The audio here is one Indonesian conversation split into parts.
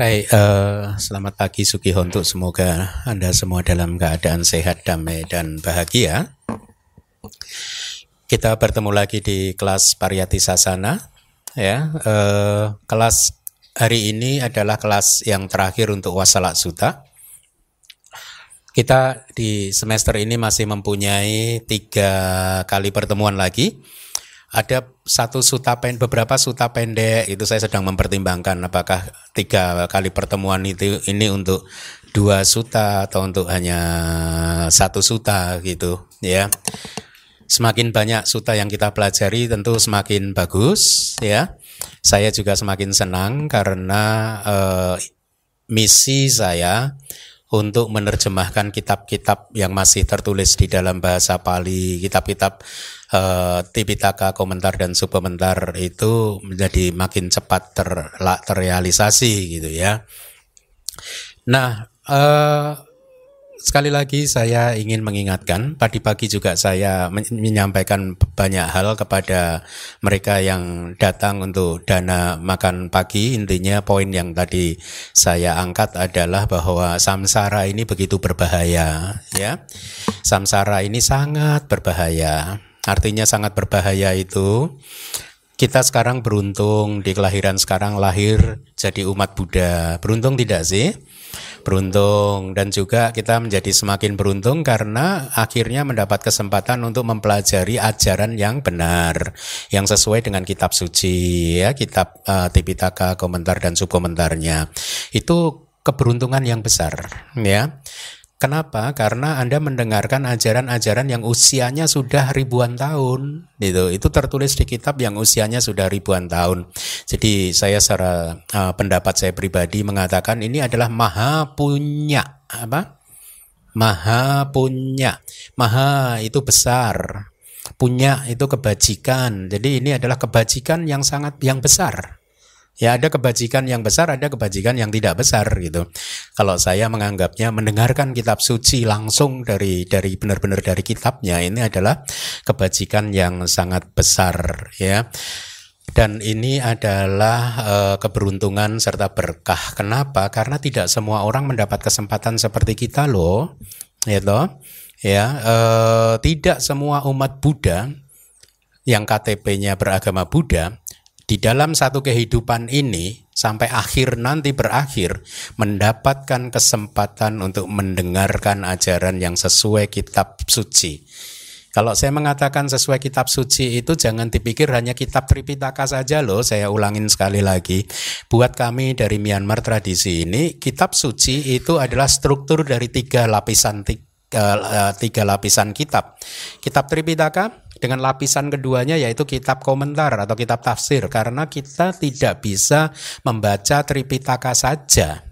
Baik, uh, selamat pagi Suki Hontuk. Semoga Anda semua dalam keadaan sehat, damai, dan bahagia. Kita bertemu lagi di kelas Pariyati Sasana. Ya, uh, kelas hari ini adalah kelas yang terakhir untuk Wasalak Suta. Kita di semester ini masih mempunyai tiga kali pertemuan lagi ada satu suta pen, beberapa suta pendek itu saya sedang mempertimbangkan apakah tiga kali pertemuan itu ini untuk dua suta atau untuk hanya satu suta gitu ya. Semakin banyak suta yang kita pelajari tentu semakin bagus ya. Saya juga semakin senang karena uh, misi saya untuk menerjemahkan kitab-kitab yang masih tertulis di dalam bahasa Pali, kitab-kitab uh, Tipitaka, komentar dan subkomentar itu menjadi makin cepat ter, terrealisasi gitu ya. Nah, uh, sekali lagi saya ingin mengingatkan, tadi pagi juga saya menyampaikan banyak hal kepada mereka yang datang untuk dana makan pagi. Intinya poin yang tadi saya angkat adalah bahwa samsara ini begitu berbahaya, ya. Samsara ini sangat berbahaya. Artinya sangat berbahaya itu kita sekarang beruntung di kelahiran sekarang lahir jadi umat Buddha. Beruntung tidak sih? beruntung dan juga kita menjadi semakin beruntung karena akhirnya mendapat kesempatan untuk mempelajari ajaran yang benar yang sesuai dengan kitab suci ya kitab uh, Tipitaka komentar dan subkomentarnya itu keberuntungan yang besar ya Kenapa? Karena Anda mendengarkan ajaran-ajaran yang usianya sudah ribuan tahun. Gitu. Itu tertulis di kitab yang usianya sudah ribuan tahun. Jadi saya secara uh, pendapat saya pribadi mengatakan ini adalah maha punya. Apa? Maha punya. Maha itu besar. Punya itu kebajikan. Jadi ini adalah kebajikan yang sangat yang besar. Ya ada kebajikan yang besar, ada kebajikan yang tidak besar gitu. Kalau saya menganggapnya mendengarkan kitab suci langsung dari dari benar-benar dari kitabnya ini adalah kebajikan yang sangat besar ya. Dan ini adalah e, keberuntungan serta berkah. Kenapa? Karena tidak semua orang mendapat kesempatan seperti kita loh, ya toh. Ya, e, tidak semua umat Buddha yang KTP-nya beragama Buddha di dalam satu kehidupan ini sampai akhir nanti berakhir mendapatkan kesempatan untuk mendengarkan ajaran yang sesuai kitab suci. Kalau saya mengatakan sesuai kitab suci itu jangan dipikir hanya kitab Tripitaka saja loh, saya ulangin sekali lagi. Buat kami dari Myanmar tradisi ini, kitab suci itu adalah struktur dari tiga lapisan tiga, eh, tiga lapisan kitab. Kitab Tripitaka dengan lapisan keduanya yaitu kitab komentar atau kitab tafsir karena kita tidak bisa membaca Tripitaka saja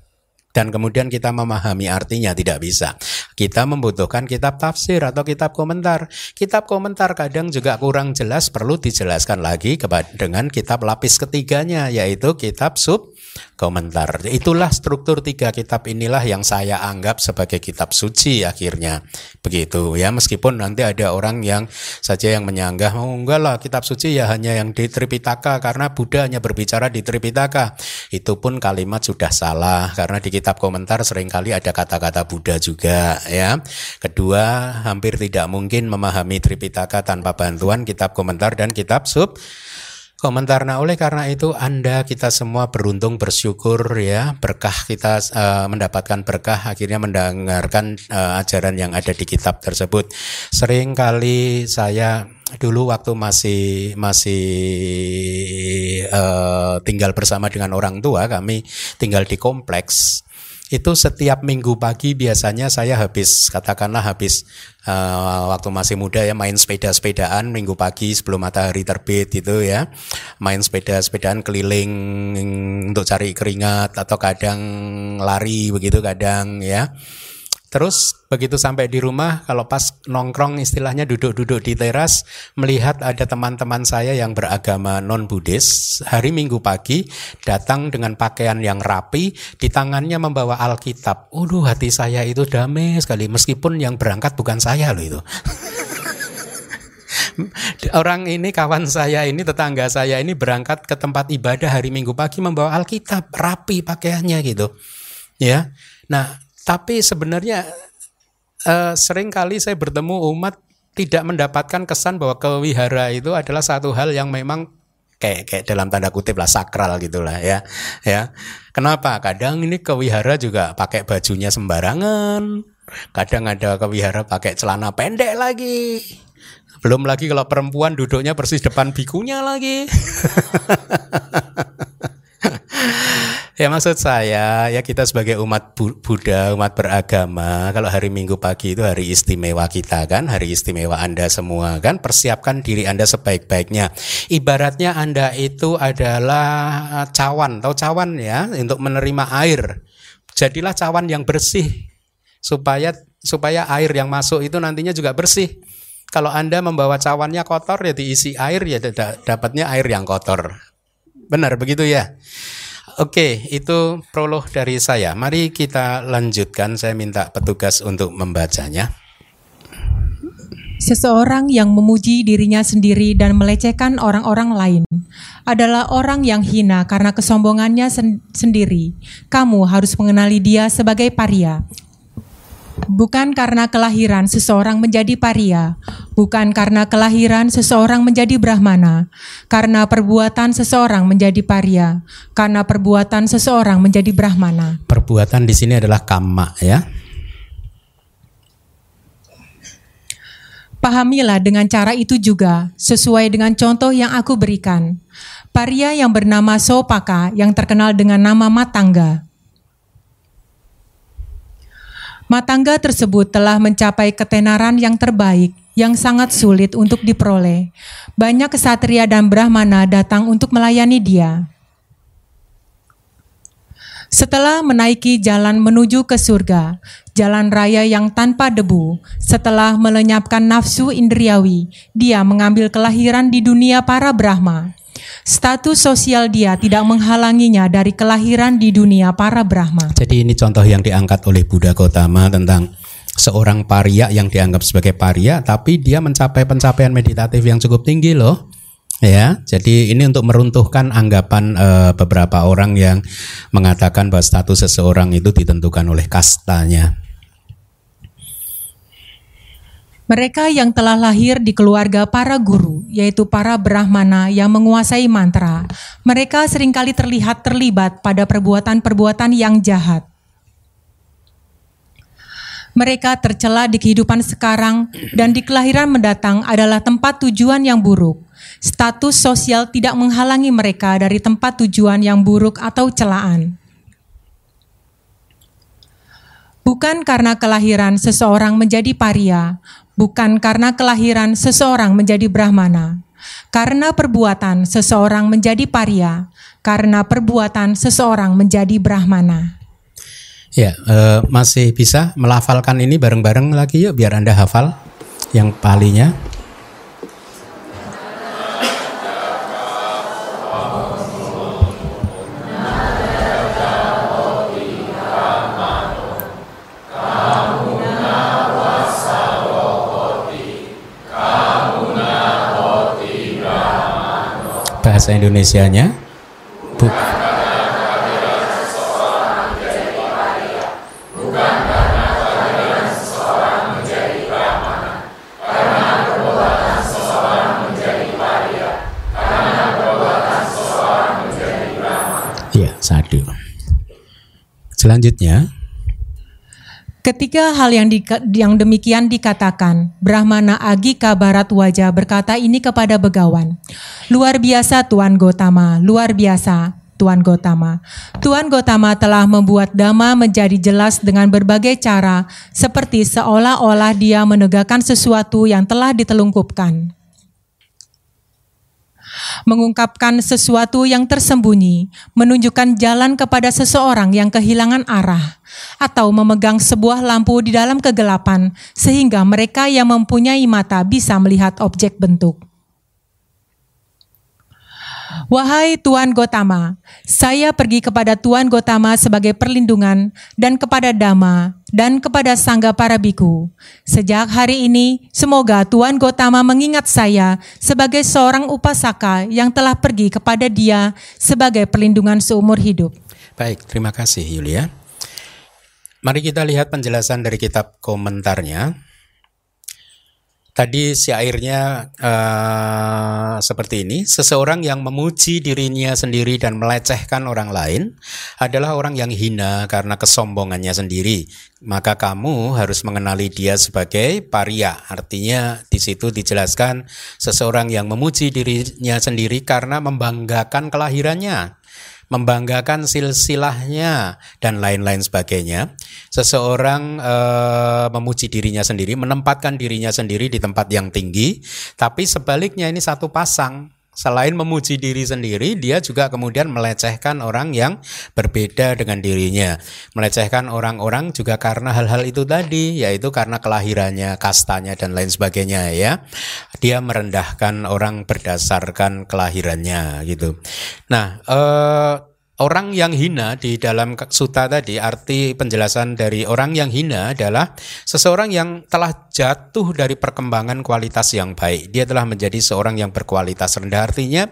dan kemudian kita memahami artinya tidak bisa. Kita membutuhkan kitab tafsir atau kitab komentar. Kitab komentar kadang juga kurang jelas perlu dijelaskan lagi dengan kitab lapis ketiganya yaitu kitab sub komentar. Itulah struktur tiga kitab inilah yang saya anggap sebagai kitab suci akhirnya. Begitu ya meskipun nanti ada orang yang saja yang menyanggah oh enggak lah kitab suci ya hanya yang di Tripitaka karena Buddha hanya berbicara di Tripitaka. Itu pun kalimat sudah salah karena di kitab komentar sering kali ada kata-kata Buddha juga ya. Kedua, hampir tidak mungkin memahami Tripitaka tanpa bantuan kitab komentar dan kitab sub komentar. Nah, oleh karena itu Anda kita semua beruntung bersyukur ya, berkah kita uh, mendapatkan berkah akhirnya mendengarkan uh, ajaran yang ada di kitab tersebut. Sering kali saya dulu waktu masih masih uh, tinggal bersama dengan orang tua, kami tinggal di kompleks itu setiap minggu pagi biasanya saya habis katakanlah habis uh, waktu masih muda ya main sepeda-sepedaan minggu pagi sebelum matahari terbit itu ya. Main sepeda-sepedaan keliling untuk cari keringat atau kadang lari begitu kadang ya Terus begitu sampai di rumah, kalau pas nongkrong istilahnya duduk-duduk di teras, melihat ada teman-teman saya yang beragama non-Buddhis, hari Minggu pagi datang dengan pakaian yang rapi, di tangannya membawa Alkitab. Waduh hati saya itu damai sekali, meskipun yang berangkat bukan saya loh itu. Orang ini kawan saya ini tetangga saya ini berangkat ke tempat ibadah hari Minggu pagi membawa Alkitab rapi pakaiannya gitu. Ya. Nah, tapi sebenarnya eh, sering kali saya bertemu umat tidak mendapatkan kesan bahwa kewihara itu adalah satu hal yang memang kayak kayak dalam tanda kutip lah sakral gitulah ya ya. Kenapa? Kadang ini kewihara juga pakai bajunya sembarangan. Kadang ada kewihara pakai celana pendek lagi. Belum lagi kalau perempuan duduknya persis depan bikunya lagi. ya maksud saya ya kita sebagai umat Buddha, umat beragama, kalau hari Minggu pagi itu hari istimewa kita kan, hari istimewa Anda semua kan, persiapkan diri Anda sebaik-baiknya. Ibaratnya Anda itu adalah cawan, tahu cawan ya, untuk menerima air. Jadilah cawan yang bersih supaya supaya air yang masuk itu nantinya juga bersih. Kalau Anda membawa cawannya kotor ya diisi air ya dapatnya air yang kotor. Benar begitu ya? Oke, itu prolog dari saya. Mari kita lanjutkan. Saya minta petugas untuk membacanya. Seseorang yang memuji dirinya sendiri dan melecehkan orang-orang lain adalah orang yang hina karena kesombongannya sen sendiri. Kamu harus mengenali dia sebagai paria, Bukan karena kelahiran seseorang menjadi paria, bukan karena kelahiran seseorang menjadi brahmana, karena perbuatan seseorang menjadi paria, karena perbuatan seseorang menjadi brahmana. Perbuatan di sini adalah kama ya. Pahamilah dengan cara itu juga, sesuai dengan contoh yang aku berikan. Paria yang bernama Sopaka yang terkenal dengan nama Matangga Matangga tersebut telah mencapai ketenaran yang terbaik yang sangat sulit untuk diperoleh. Banyak kesatria dan brahmana datang untuk melayani dia. Setelah menaiki jalan menuju ke surga, jalan raya yang tanpa debu, setelah melenyapkan nafsu indriawi, dia mengambil kelahiran di dunia para Brahma. Status sosial dia tidak menghalanginya dari kelahiran di dunia para Brahma. Jadi ini contoh yang diangkat oleh Buddha Gautama tentang seorang paria yang dianggap sebagai paria tapi dia mencapai pencapaian meditatif yang cukup tinggi loh. Ya, jadi ini untuk meruntuhkan anggapan uh, beberapa orang yang mengatakan bahwa status seseorang itu ditentukan oleh kastanya. Mereka yang telah lahir di keluarga para guru, yaitu para brahmana yang menguasai mantra, mereka sering kali terlihat terlibat pada perbuatan-perbuatan yang jahat. Mereka tercela di kehidupan sekarang dan di kelahiran mendatang adalah tempat tujuan yang buruk. Status sosial tidak menghalangi mereka dari tempat tujuan yang buruk atau celaan. Bukan karena kelahiran seseorang menjadi paria, bukan karena kelahiran seseorang menjadi brahmana, karena perbuatan seseorang menjadi paria, karena perbuatan seseorang menjadi brahmana. Ya, uh, masih bisa melafalkan ini bareng-bareng lagi yuk biar Anda hafal yang palinya. Bahasa Indonesianya Bu Ya, satu. Selanjutnya, Ketika hal yang, di, yang demikian dikatakan, Brahmana Agika Barat Wajah berkata ini kepada Begawan. Luar biasa Tuan Gotama, luar biasa Tuan Gotama. Tuan Gotama telah membuat Dhamma menjadi jelas dengan berbagai cara, seperti seolah-olah dia menegakkan sesuatu yang telah ditelungkupkan mengungkapkan sesuatu yang tersembunyi, menunjukkan jalan kepada seseorang yang kehilangan arah, atau memegang sebuah lampu di dalam kegelapan sehingga mereka yang mempunyai mata bisa melihat objek bentuk. Wahai Tuan Gotama, saya pergi kepada Tuan Gotama sebagai perlindungan dan kepada Dama dan kepada Sangga para biku. Sejak hari ini, semoga Tuan Gotama mengingat saya sebagai seorang upasaka yang telah pergi kepada dia sebagai perlindungan seumur hidup. Baik, terima kasih Yulia. Mari kita lihat penjelasan dari kitab komentarnya. Tadi syairnya uh, seperti ini, seseorang yang memuji dirinya sendiri dan melecehkan orang lain adalah orang yang hina karena kesombongannya sendiri. Maka kamu harus mengenali dia sebagai paria. Artinya di situ dijelaskan seseorang yang memuji dirinya sendiri karena membanggakan kelahirannya membanggakan silsilahnya dan lain-lain sebagainya. Seseorang e, memuji dirinya sendiri, menempatkan dirinya sendiri di tempat yang tinggi, tapi sebaliknya ini satu pasang Selain memuji diri sendiri, dia juga kemudian melecehkan orang yang berbeda dengan dirinya. Melecehkan orang-orang juga karena hal-hal itu tadi, yaitu karena kelahirannya, kastanya dan lain sebagainya ya. Dia merendahkan orang berdasarkan kelahirannya gitu. Nah, eh Orang yang hina di dalam suta tadi arti penjelasan dari orang yang hina adalah seseorang yang telah jatuh dari perkembangan kualitas yang baik. Dia telah menjadi seorang yang berkualitas rendah. Artinya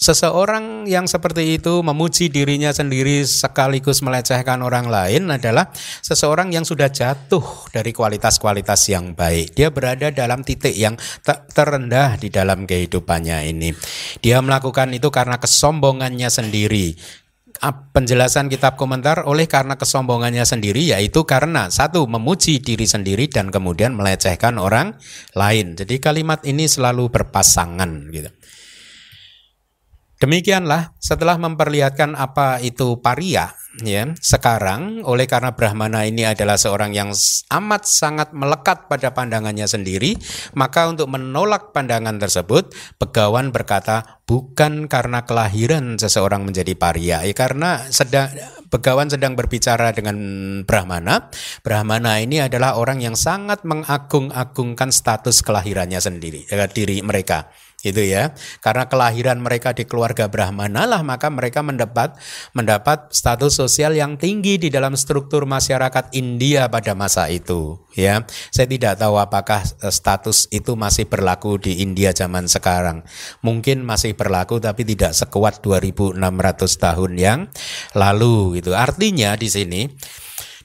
Seseorang yang seperti itu memuji dirinya sendiri sekaligus melecehkan orang lain adalah seseorang yang sudah jatuh dari kualitas-kualitas yang baik. Dia berada dalam titik yang terendah di dalam kehidupannya ini. Dia melakukan itu karena kesombongannya sendiri penjelasan kitab komentar oleh karena kesombongannya sendiri yaitu karena satu memuji diri sendiri dan kemudian melecehkan orang lain. Jadi kalimat ini selalu berpasangan gitu. Demikianlah setelah memperlihatkan apa itu paria ya. Sekarang oleh karena Brahmana ini adalah seorang yang amat sangat melekat pada pandangannya sendiri maka untuk menolak pandangan tersebut Begawan berkata bukan karena kelahiran seseorang menjadi paria ya karena sedang Begawan sedang berbicara dengan Brahmana. Brahmana ini adalah orang yang sangat mengagung-agungkan status kelahirannya sendiri ya, diri mereka itu ya. Karena kelahiran mereka di keluarga Brahmana lah maka mereka mendapat mendapat status sosial yang tinggi di dalam struktur masyarakat India pada masa itu ya. Saya tidak tahu apakah eh, status itu masih berlaku di India zaman sekarang. Mungkin masih berlaku tapi tidak sekuat 2600 tahun yang lalu gitu. Artinya di sini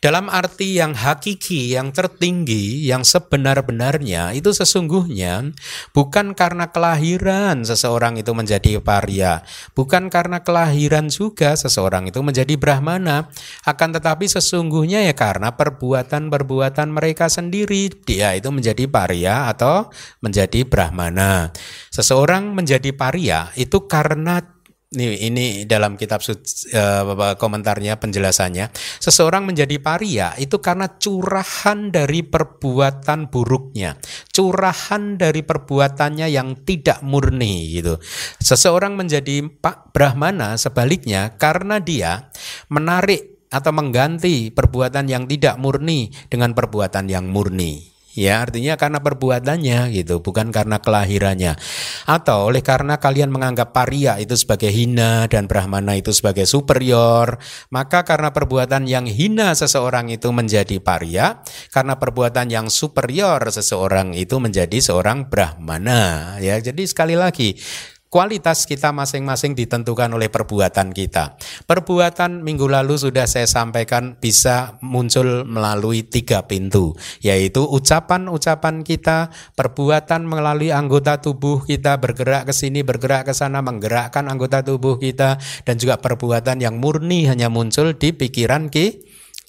dalam arti yang hakiki, yang tertinggi, yang sebenar-benarnya itu sesungguhnya bukan karena kelahiran seseorang itu menjadi paria, bukan karena kelahiran juga seseorang itu menjadi brahmana, akan tetapi sesungguhnya ya karena perbuatan-perbuatan mereka sendiri dia itu menjadi paria atau menjadi brahmana. Seseorang menjadi paria itu karena ini, ini dalam kitab uh, komentarnya penjelasannya. Seseorang menjadi paria itu karena curahan dari perbuatan buruknya, curahan dari perbuatannya yang tidak murni gitu. Seseorang menjadi pak brahmana sebaliknya karena dia menarik atau mengganti perbuatan yang tidak murni dengan perbuatan yang murni. Ya, artinya karena perbuatannya gitu, bukan karena kelahirannya. Atau oleh karena kalian menganggap paria itu sebagai hina dan brahmana itu sebagai superior, maka karena perbuatan yang hina seseorang itu menjadi paria, karena perbuatan yang superior seseorang itu menjadi seorang brahmana. Ya, jadi sekali lagi Kualitas kita masing-masing ditentukan oleh perbuatan kita. Perbuatan minggu lalu sudah saya sampaikan bisa muncul melalui tiga pintu, yaitu ucapan-ucapan kita, perbuatan melalui anggota tubuh kita bergerak ke sini, bergerak ke sana, menggerakkan anggota tubuh kita, dan juga perbuatan yang murni hanya muncul di pikiran kita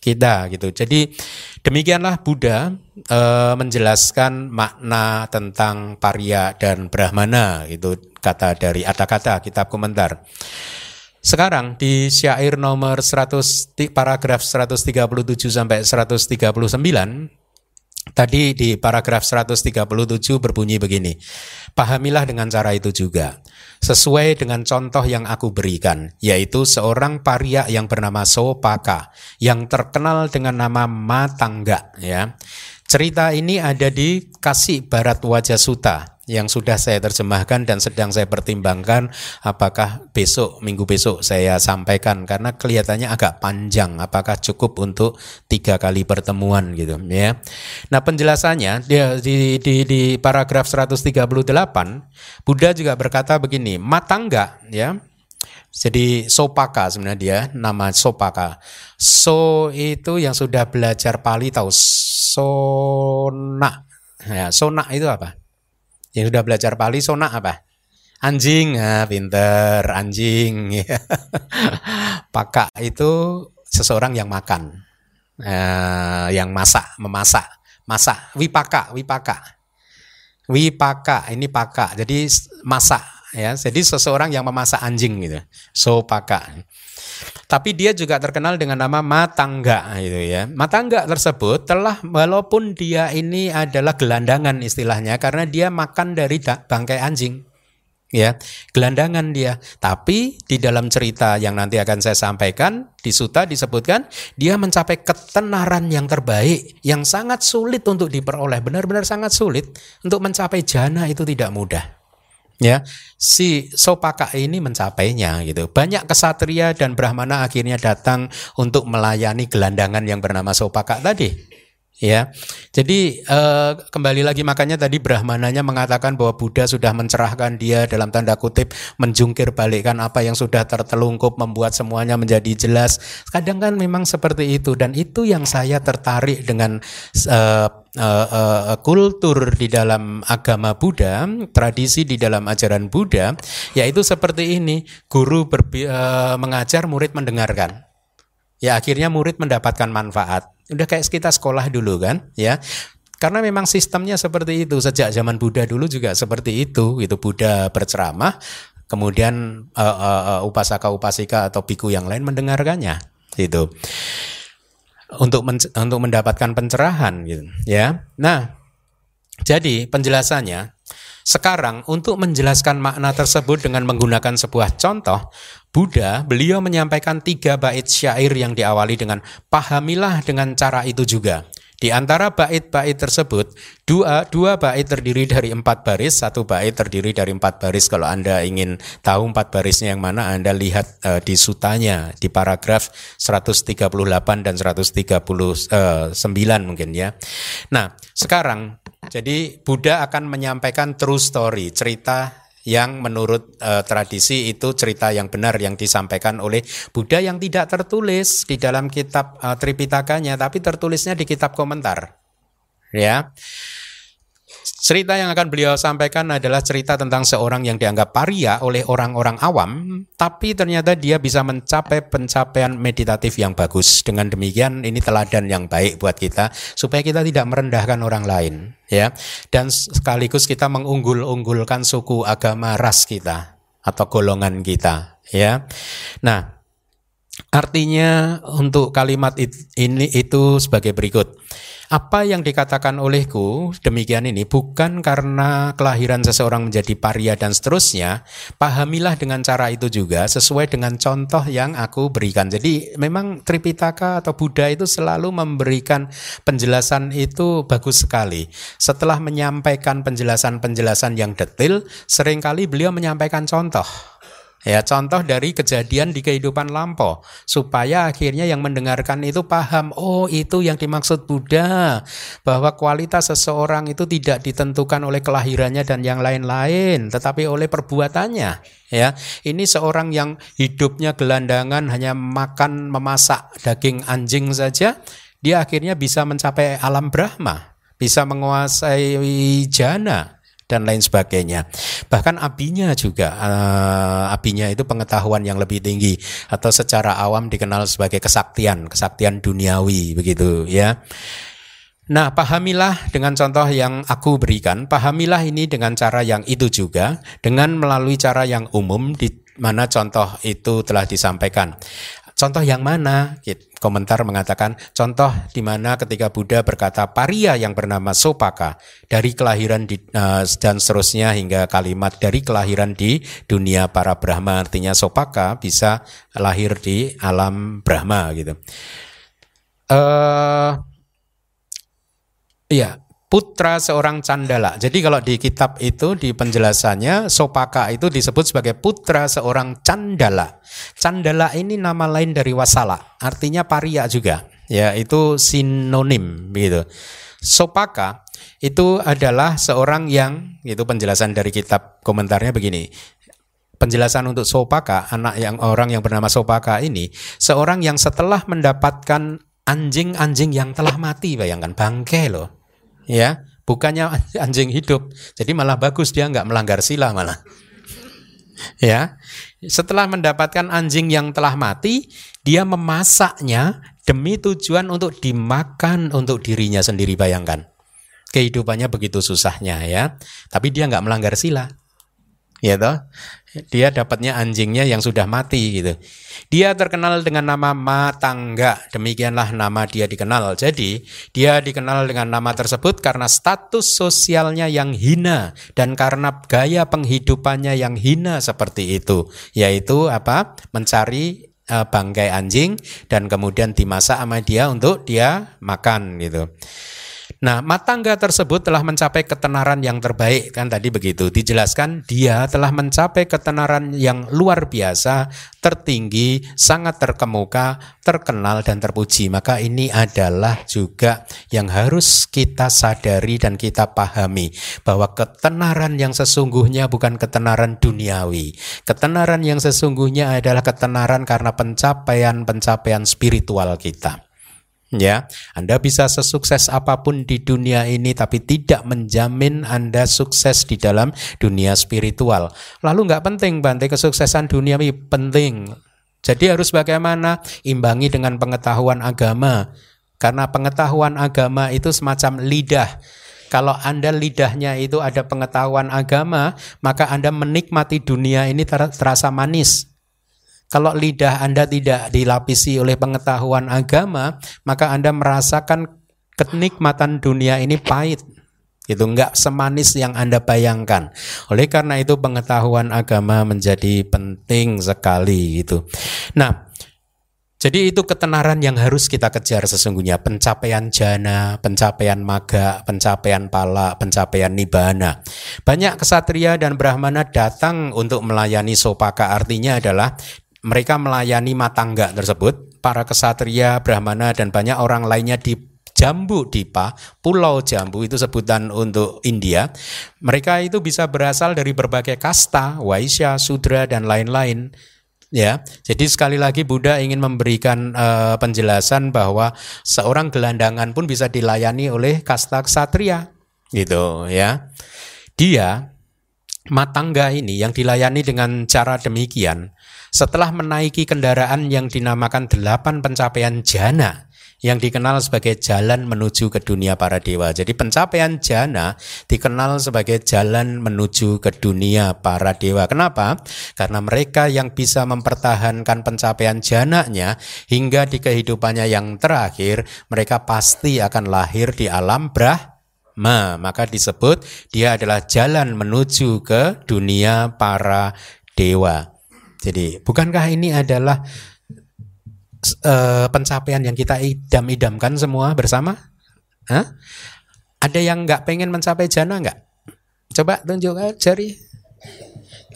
kita gitu. Jadi demikianlah Buddha e, menjelaskan makna tentang paria dan brahmana itu kata dari ada kata kitab komentar. Sekarang di syair nomor 100 paragraf 137 sampai 139 Tadi di paragraf 137 berbunyi begini. Pahamilah dengan cara itu juga. Sesuai dengan contoh yang aku berikan, yaitu seorang paria yang bernama Sopaka, yang terkenal dengan nama Matangga. Ya. Cerita ini ada di Kasih Barat Wajah Suta yang sudah saya terjemahkan dan sedang saya pertimbangkan apakah besok minggu besok saya sampaikan? Karena kelihatannya agak panjang apakah cukup untuk tiga kali pertemuan gitu ya. Nah penjelasannya di, di, di paragraf 138 Buddha juga berkata begini mata enggak ya. Jadi sopaka sebenarnya dia nama sopaka. So itu yang sudah belajar Pali tahu sona ya. Sona itu apa yang sudah belajar Pali sona apa? Anjing, ah, pinter, anjing. Paka itu seseorang yang makan, uh, yang masak, memasak, masak. Wipaka, wipaka, wipaka. Ini paka. Jadi masak, ya. Jadi seseorang yang memasak anjing gitu. So paka. Tapi dia juga terkenal dengan nama Matangga itu ya. Matangga tersebut telah walaupun dia ini adalah gelandangan istilahnya karena dia makan dari bangkai anjing. Ya, gelandangan dia. Tapi di dalam cerita yang nanti akan saya sampaikan di Suta disebutkan dia mencapai ketenaran yang terbaik yang sangat sulit untuk diperoleh, benar-benar sangat sulit untuk mencapai jana itu tidak mudah ya si Sopaka ini mencapainya gitu. Banyak kesatria dan brahmana akhirnya datang untuk melayani gelandangan yang bernama Sopaka tadi ya. Jadi eh, kembali lagi makanya tadi Brahmananya mengatakan bahwa Buddha sudah mencerahkan dia dalam tanda kutip menjungkir balikkan apa yang sudah tertelungkup membuat semuanya menjadi jelas. Kadang kan memang seperti itu dan itu yang saya tertarik dengan eh, uh, uh, kultur di dalam agama Buddha, tradisi di dalam ajaran Buddha, yaitu seperti ini: guru berbi, uh, mengajar, murid mendengarkan. Ya akhirnya murid mendapatkan manfaat. Udah kayak kita sekolah dulu kan, ya. Karena memang sistemnya seperti itu sejak zaman Buddha dulu juga seperti itu. Itu Buddha berceramah, kemudian uh, uh, upasaka upasika atau biku yang lain mendengarkannya. Itu untuk men, untuk mendapatkan pencerahan gitu, ya. Nah, jadi penjelasannya sekarang untuk menjelaskan makna tersebut dengan menggunakan sebuah contoh, Buddha beliau menyampaikan tiga bait syair yang diawali dengan pahamilah dengan cara itu juga. Di antara bait-bait tersebut, dua, dua bait terdiri dari empat baris, satu bait terdiri dari empat baris. Kalau Anda ingin tahu empat barisnya yang mana, Anda lihat uh, di sutanya, di paragraf 138 dan 139 uh, mungkin ya. Nah, sekarang, jadi Buddha akan menyampaikan true story, cerita yang menurut uh, tradisi itu cerita yang benar yang disampaikan oleh Buddha yang tidak tertulis di dalam kitab uh, Tripitakanya tapi tertulisnya di kitab komentar. Ya. Cerita yang akan beliau sampaikan adalah cerita tentang seorang yang dianggap paria oleh orang-orang awam, tapi ternyata dia bisa mencapai pencapaian meditatif yang bagus. Dengan demikian ini teladan yang baik buat kita supaya kita tidak merendahkan orang lain, ya. Dan sekaligus kita mengunggul-unggulkan suku, agama, ras kita atau golongan kita, ya. Nah, artinya untuk kalimat ini itu sebagai berikut apa yang dikatakan olehku demikian ini bukan karena kelahiran seseorang menjadi paria dan seterusnya. Pahamilah dengan cara itu juga sesuai dengan contoh yang aku berikan. Jadi memang Tripitaka atau Buddha itu selalu memberikan penjelasan itu bagus sekali. Setelah menyampaikan penjelasan-penjelasan yang detail, sering kali beliau menyampaikan contoh. Ya, contoh dari kejadian di kehidupan lampau. Supaya akhirnya yang mendengarkan itu paham, oh itu yang dimaksud Buddha. Bahwa kualitas seseorang itu tidak ditentukan oleh kelahirannya dan yang lain-lain, tetapi oleh perbuatannya. Ya, ini seorang yang hidupnya gelandangan hanya makan memasak daging anjing saja, dia akhirnya bisa mencapai alam Brahma, bisa menguasai jana, dan lain sebagainya. Bahkan apinya juga, uh, abinya itu pengetahuan yang lebih tinggi atau secara awam dikenal sebagai kesaktian, kesaktian duniawi begitu ya. Nah, pahamilah dengan contoh yang aku berikan, pahamilah ini dengan cara yang itu juga, dengan melalui cara yang umum di mana contoh itu telah disampaikan. Contoh yang mana? Komentar mengatakan contoh di mana ketika Buddha berkata paria yang bernama Sopaka dari kelahiran di, uh, dan seterusnya hingga kalimat dari kelahiran di dunia para Brahma artinya Sopaka bisa lahir di alam Brahma gitu. Uh, Iya, putra seorang candala. Jadi kalau di kitab itu di penjelasannya Sopaka itu disebut sebagai putra seorang candala. Candala ini nama lain dari wasala, artinya paria juga. Ya, itu sinonim gitu. Sopaka itu adalah seorang yang itu penjelasan dari kitab komentarnya begini. Penjelasan untuk Sopaka, anak yang orang yang bernama Sopaka ini, seorang yang setelah mendapatkan anjing-anjing yang telah mati, bayangkan bangke loh ya bukannya anjing hidup jadi malah bagus dia nggak melanggar sila malah. Ya setelah mendapatkan anjing yang telah mati dia memasaknya demi tujuan untuk dimakan untuk dirinya sendiri bayangkan. Kehidupannya begitu susahnya ya. Tapi dia nggak melanggar sila ya toh dia dapatnya anjingnya yang sudah mati gitu. Dia terkenal dengan nama Matangga, demikianlah nama dia dikenal. Jadi, dia dikenal dengan nama tersebut karena status sosialnya yang hina dan karena gaya penghidupannya yang hina seperti itu, yaitu apa? mencari uh, bangkai anjing dan kemudian dimasak sama dia untuk dia makan gitu. Nah, matangga tersebut telah mencapai ketenaran yang terbaik kan tadi begitu. Dijelaskan dia telah mencapai ketenaran yang luar biasa, tertinggi, sangat terkemuka, terkenal dan terpuji. Maka ini adalah juga yang harus kita sadari dan kita pahami bahwa ketenaran yang sesungguhnya bukan ketenaran duniawi. Ketenaran yang sesungguhnya adalah ketenaran karena pencapaian-pencapaian spiritual kita. Ya, Anda bisa sesukses apa pun di dunia ini tapi tidak menjamin Anda sukses di dalam dunia spiritual. Lalu nggak penting bantai kesuksesan dunia ini penting. Jadi harus bagaimana? Imbangi dengan pengetahuan agama. Karena pengetahuan agama itu semacam lidah. Kalau Anda lidahnya itu ada pengetahuan agama, maka Anda menikmati dunia ini terasa manis. Kalau lidah Anda tidak dilapisi oleh pengetahuan agama, maka Anda merasakan kenikmatan dunia ini pahit. Itu enggak semanis yang Anda bayangkan. Oleh karena itu pengetahuan agama menjadi penting sekali itu. Nah, jadi itu ketenaran yang harus kita kejar sesungguhnya pencapaian jana, pencapaian maga, pencapaian pala, pencapaian nibana. Banyak kesatria dan brahmana datang untuk melayani sopaka artinya adalah mereka melayani matangga tersebut, para kesatria, brahmana dan banyak orang lainnya di Jambu Dipa, Pulau Jambu itu sebutan untuk India. Mereka itu bisa berasal dari berbagai kasta, Waisya, Sudra dan lain-lain. Ya, jadi sekali lagi Buddha ingin memberikan uh, penjelasan bahwa seorang gelandangan pun bisa dilayani oleh kasta ksatria, gitu ya. Dia matangga ini yang dilayani dengan cara demikian setelah menaiki kendaraan yang dinamakan delapan pencapaian jana yang dikenal sebagai jalan menuju ke dunia para dewa. Jadi pencapaian jana dikenal sebagai jalan menuju ke dunia para dewa. Kenapa? Karena mereka yang bisa mempertahankan pencapaian jananya hingga di kehidupannya yang terakhir, mereka pasti akan lahir di alam Brahma. Maka disebut dia adalah jalan menuju ke dunia para dewa. Jadi, bukankah ini adalah uh, pencapaian yang kita idam-idamkan semua bersama? Hah? Ada yang nggak pengen mencapai jana nggak? Coba tunjuk jari.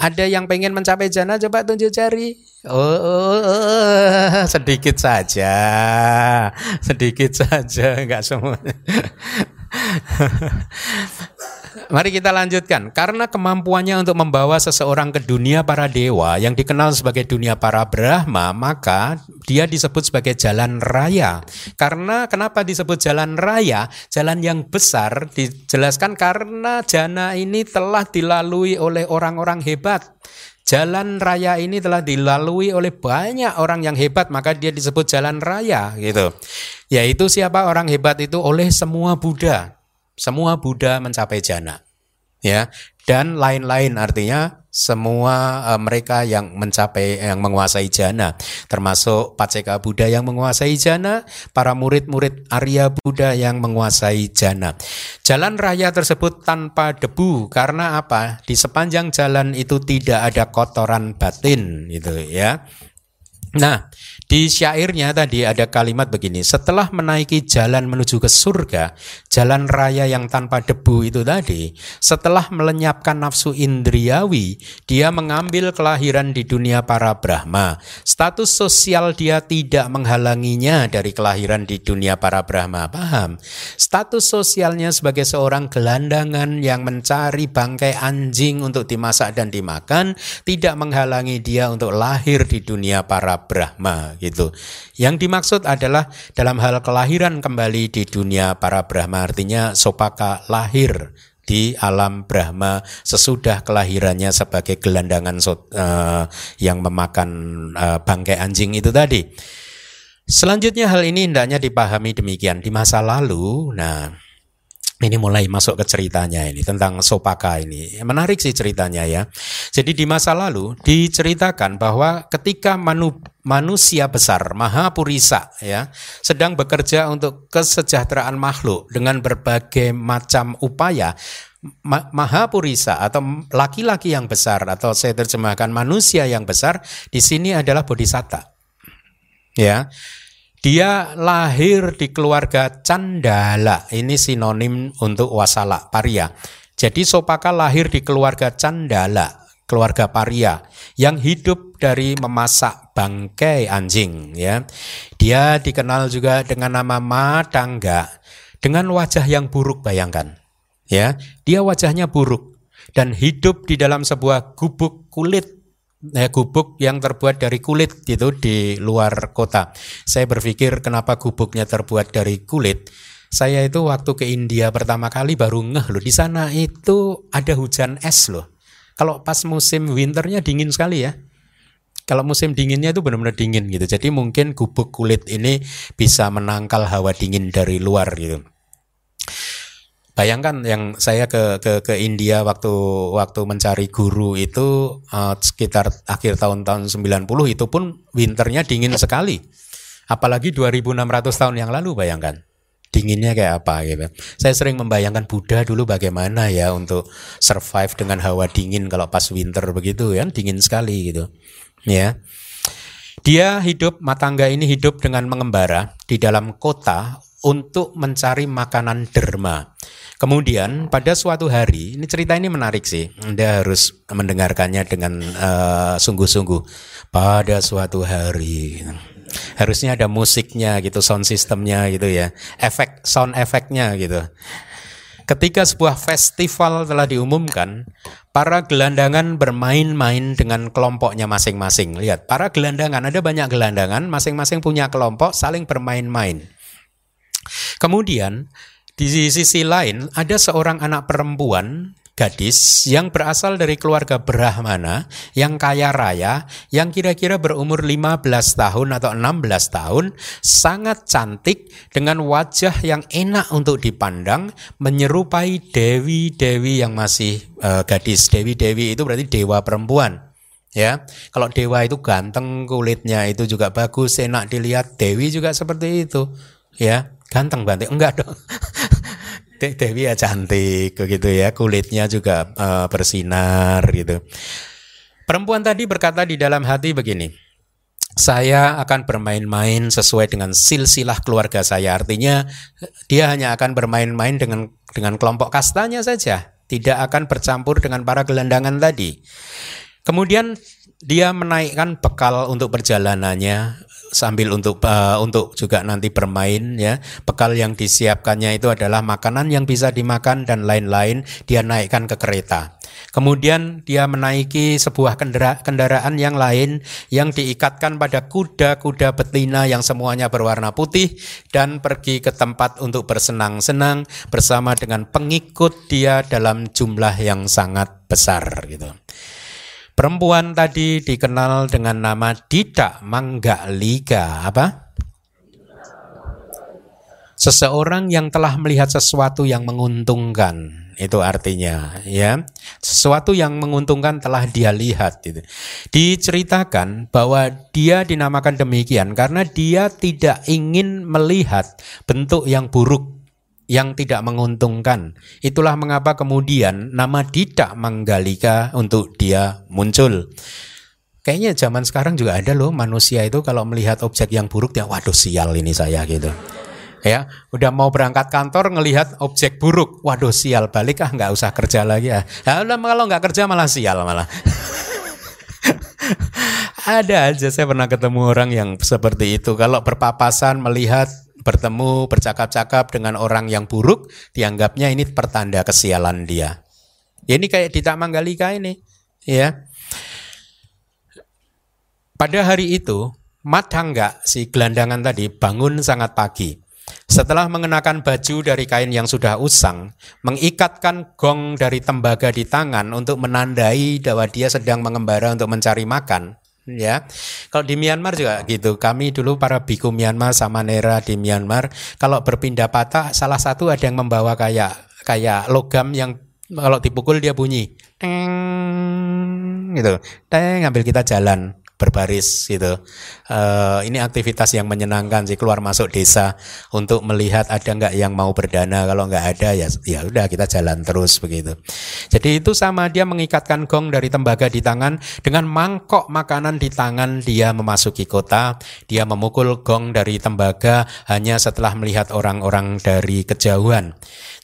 Ada yang pengen mencapai jana? Coba tunjuk jari. Oh, oh, oh, sedikit saja, sedikit saja, nggak semua. Mari kita lanjutkan. Karena kemampuannya untuk membawa seseorang ke dunia para dewa yang dikenal sebagai dunia para Brahma, maka dia disebut sebagai jalan raya. Karena kenapa disebut jalan raya? Jalan yang besar dijelaskan karena jana ini telah dilalui oleh orang-orang hebat. Jalan raya ini telah dilalui oleh banyak orang yang hebat, maka dia disebut jalan raya gitu. Yaitu siapa orang hebat itu oleh semua Buddha semua Buddha mencapai jana. Ya, dan lain-lain artinya semua uh, mereka yang mencapai yang menguasai jana termasuk Paceka Buddha yang menguasai jana para murid-murid Arya Buddha yang menguasai jana. Jalan raya tersebut tanpa debu karena apa? Di sepanjang jalan itu tidak ada kotoran batin gitu ya. Nah Di syairnya tadi ada kalimat begini, setelah menaiki jalan menuju ke surga, jalan raya yang tanpa debu itu tadi, setelah melenyapkan nafsu indriawi, dia mengambil kelahiran di dunia para Brahma. Status sosial dia tidak menghalanginya dari kelahiran di dunia para Brahma. Paham? Status sosialnya sebagai seorang gelandangan yang mencari bangkai anjing untuk dimasak dan dimakan, tidak menghalangi dia untuk lahir di dunia para Brahma gitu. Yang dimaksud adalah dalam hal kelahiran kembali di dunia para Brahma artinya Sopaka lahir di alam Brahma sesudah kelahirannya sebagai gelandangan uh, yang memakan uh, bangkai anjing itu tadi. Selanjutnya hal ini hendaknya dipahami demikian di masa lalu. Nah, ini mulai masuk ke ceritanya ini tentang Sopaka ini. Menarik sih ceritanya ya. Jadi di masa lalu diceritakan bahwa ketika manu, manusia besar Maha Purisa ya sedang bekerja untuk kesejahteraan makhluk dengan berbagai macam upaya Maha Purisa atau laki-laki yang besar atau saya terjemahkan manusia yang besar di sini adalah bodhisatta. Ya. Dia lahir di keluarga Candala. Ini sinonim untuk wasala, paria. Jadi Sopaka lahir di keluarga Candala, keluarga paria yang hidup dari memasak bangkai anjing ya. Dia dikenal juga dengan nama Matangga dengan wajah yang buruk bayangkan. Ya, dia wajahnya buruk dan hidup di dalam sebuah gubuk kulit eh, gubuk yang terbuat dari kulit gitu di luar kota. Saya berpikir kenapa gubuknya terbuat dari kulit. Saya itu waktu ke India pertama kali baru ngeh loh di sana itu ada hujan es loh. Kalau pas musim winternya dingin sekali ya. Kalau musim dinginnya itu benar-benar dingin gitu. Jadi mungkin gubuk kulit ini bisa menangkal hawa dingin dari luar gitu. Bayangkan yang saya ke ke ke India waktu waktu mencari guru itu uh, sekitar akhir tahun-tahun 90 itu pun winternya dingin sekali. Apalagi 2600 tahun yang lalu bayangkan. Dinginnya kayak apa gitu. Saya sering membayangkan Buddha dulu bagaimana ya untuk survive dengan hawa dingin kalau pas winter begitu ya, dingin sekali gitu. Ya. Dia hidup matangga ini hidup dengan mengembara di dalam kota untuk mencari makanan derma. Kemudian pada suatu hari, ini cerita ini menarik sih. Anda harus mendengarkannya dengan uh, sungguh-sungguh. Pada suatu hari, harusnya ada musiknya gitu, sound systemnya gitu ya, efek sound efeknya gitu. Ketika sebuah festival telah diumumkan, para gelandangan bermain-main dengan kelompoknya masing-masing. Lihat, para gelandangan ada banyak gelandangan, masing-masing punya kelompok, saling bermain-main. Kemudian di sisi lain ada seorang anak perempuan gadis yang berasal dari keluarga Brahmana yang kaya raya yang kira-kira berumur 15 tahun atau 16 tahun sangat cantik dengan wajah yang enak untuk dipandang menyerupai dewi-dewi yang masih uh, gadis. Dewi-dewi itu berarti dewa perempuan ya. Kalau dewa itu ganteng kulitnya itu juga bagus enak dilihat dewi juga seperti itu ya. Ganteng banget enggak dong Dewi ya cantik begitu ya. Kulitnya juga uh, bersinar gitu. Perempuan tadi berkata di dalam hati begini saya akan bermain-main sesuai dengan silsilah keluarga saya. Artinya dia hanya akan bermain-main dengan dengan kelompok kastanya saja. Tidak akan bercampur dengan para gelandangan tadi. Kemudian dia menaikkan bekal untuk perjalanannya sambil untuk uh, untuk juga nanti bermain ya. Bekal yang disiapkannya itu adalah makanan yang bisa dimakan dan lain-lain dia naikkan ke kereta. Kemudian dia menaiki sebuah kendara, kendaraan yang lain yang diikatkan pada kuda-kuda betina yang semuanya berwarna putih dan pergi ke tempat untuk bersenang-senang bersama dengan pengikut dia dalam jumlah yang sangat besar gitu. Perempuan tadi dikenal dengan nama Dita Manggalika. Apa? Seseorang yang telah melihat sesuatu yang menguntungkan. Itu artinya ya. Sesuatu yang menguntungkan telah dia lihat gitu. Diceritakan bahwa dia dinamakan demikian karena dia tidak ingin melihat bentuk yang buruk yang tidak menguntungkan. Itulah mengapa kemudian nama Dita Manggalika untuk dia muncul. Kayaknya zaman sekarang juga ada loh manusia itu kalau melihat objek yang buruk dia waduh sial ini saya gitu. Ya, udah mau berangkat kantor ngelihat objek buruk, waduh sial balik ah nggak usah kerja lagi. Ya udah kalau nggak kerja malah sial malah. ada aja saya pernah ketemu orang yang seperti itu. Kalau berpapasan melihat bertemu bercakap-cakap dengan orang yang buruk, dianggapnya ini pertanda kesialan dia. Ya, ini kayak di Tak Manggalika ini, ya. Pada hari itu, Madangga si gelandangan tadi bangun sangat pagi. Setelah mengenakan baju dari kain yang sudah usang, mengikatkan gong dari tembaga di tangan untuk menandai bahwa dia sedang mengembara untuk mencari makan. Ya, kalau di Myanmar juga gitu. Kami dulu para biku Myanmar sama Nera di Myanmar, kalau berpindah patah, salah satu ada yang membawa kayak kayak logam yang kalau dipukul dia bunyi, teng gitu, teng ngambil kita jalan berbaris gitu. Uh, ini aktivitas yang menyenangkan sih keluar masuk desa untuk melihat ada nggak yang mau berdana. Kalau nggak ada ya ya udah kita jalan terus begitu. Jadi itu sama dia mengikatkan gong dari tembaga di tangan dengan mangkok makanan di tangan dia memasuki kota. Dia memukul gong dari tembaga hanya setelah melihat orang-orang dari kejauhan.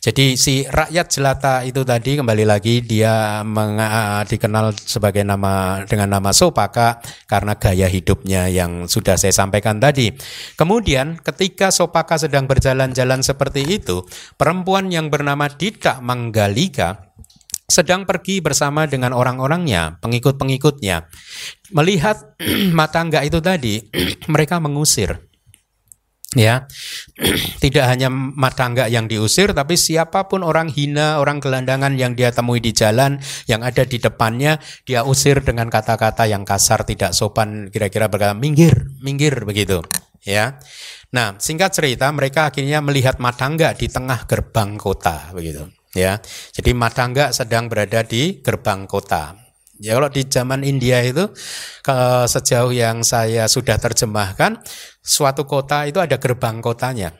Jadi si rakyat jelata itu tadi kembali lagi dia meng, dikenal sebagai nama dengan nama Sopaka karena gaya hidupnya yang sudah saya sampaikan tadi. Kemudian ketika Sopaka sedang berjalan-jalan seperti itu, perempuan yang bernama Dita Manggalika sedang pergi bersama dengan orang-orangnya, pengikut-pengikutnya. Melihat matangga itu tadi, mereka mengusir ya. Tidak hanya matangga yang diusir tapi siapa pun orang hina orang gelandangan yang dia temui di jalan yang ada di depannya dia usir dengan kata-kata yang kasar tidak sopan kira-kira berkata minggir minggir begitu. Ya. Nah singkat cerita mereka akhirnya melihat matangga di tengah gerbang kota begitu. Ya. Jadi matangga sedang berada di gerbang kota Ya kalau di zaman India itu ke, sejauh yang saya sudah terjemahkan suatu kota itu ada gerbang kotanya.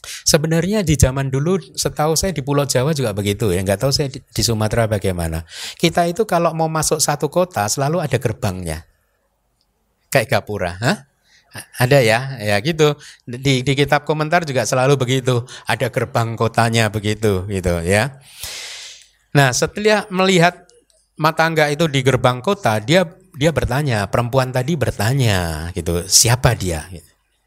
Sebenarnya di zaman dulu setahu saya di Pulau Jawa juga begitu ya, nggak tahu saya di, di Sumatera bagaimana. Kita itu kalau mau masuk satu kota selalu ada gerbangnya. Kayak Gapura, Hah? Ada ya, ya gitu. Di, di kitab komentar juga selalu begitu. Ada gerbang kotanya begitu, gitu ya. Nah, setelah melihat matangga itu di gerbang kota, dia dia bertanya, perempuan tadi bertanya gitu, siapa dia?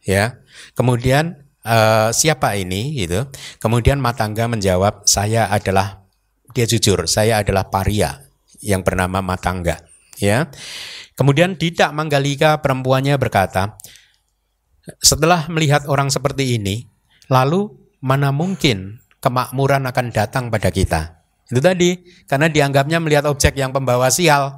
Ya. Kemudian uh, siapa ini gitu. Kemudian matangga menjawab, saya adalah dia jujur, saya adalah paria yang bernama Matangga, ya. Kemudian Didak Manggalika perempuannya berkata, setelah melihat orang seperti ini, lalu mana mungkin kemakmuran akan datang pada kita? Itu tadi, karena dianggapnya melihat objek yang pembawa sial.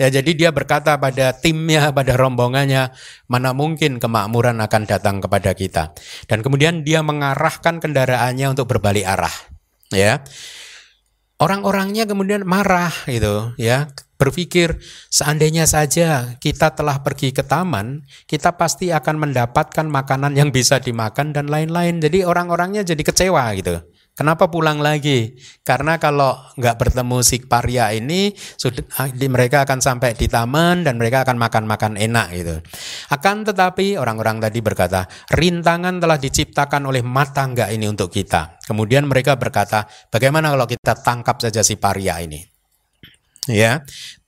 Ya, jadi dia berkata pada timnya, pada rombongannya, mana mungkin kemakmuran akan datang kepada kita. Dan kemudian dia mengarahkan kendaraannya untuk berbalik arah. Ya, orang-orangnya kemudian marah gitu, ya, berpikir seandainya saja kita telah pergi ke taman, kita pasti akan mendapatkan makanan yang bisa dimakan dan lain-lain. Jadi orang-orangnya jadi kecewa gitu. Kenapa pulang lagi? Karena kalau nggak bertemu si paria ini, sudah, mereka akan sampai di taman dan mereka akan makan-makan enak gitu. Akan tetapi orang-orang tadi berkata, rintangan telah diciptakan oleh mata nggak ini untuk kita. Kemudian mereka berkata, bagaimana kalau kita tangkap saja si paria ini? Ya.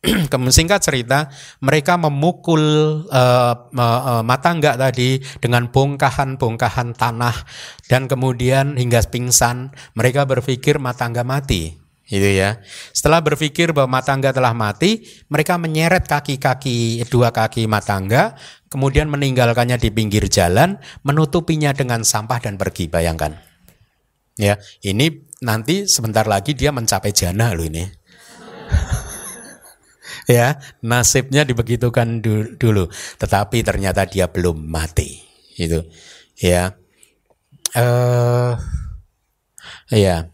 Singkat cerita mereka memukul uh, uh, matangga tadi dengan bongkahan-bongkahan tanah dan kemudian hingga pingsan. Mereka berpikir matangga mati gitu ya. Setelah berpikir bahwa matangga telah mati mereka menyeret kaki-kaki dua kaki matangga kemudian meninggalkannya di pinggir jalan menutupinya dengan sampah dan pergi. Bayangkan. Ya ini nanti sebentar lagi dia mencapai jana loh ini ya nasibnya dibegitukan dulu. Tetapi ternyata dia belum mati. Itu ya. Uh, ya.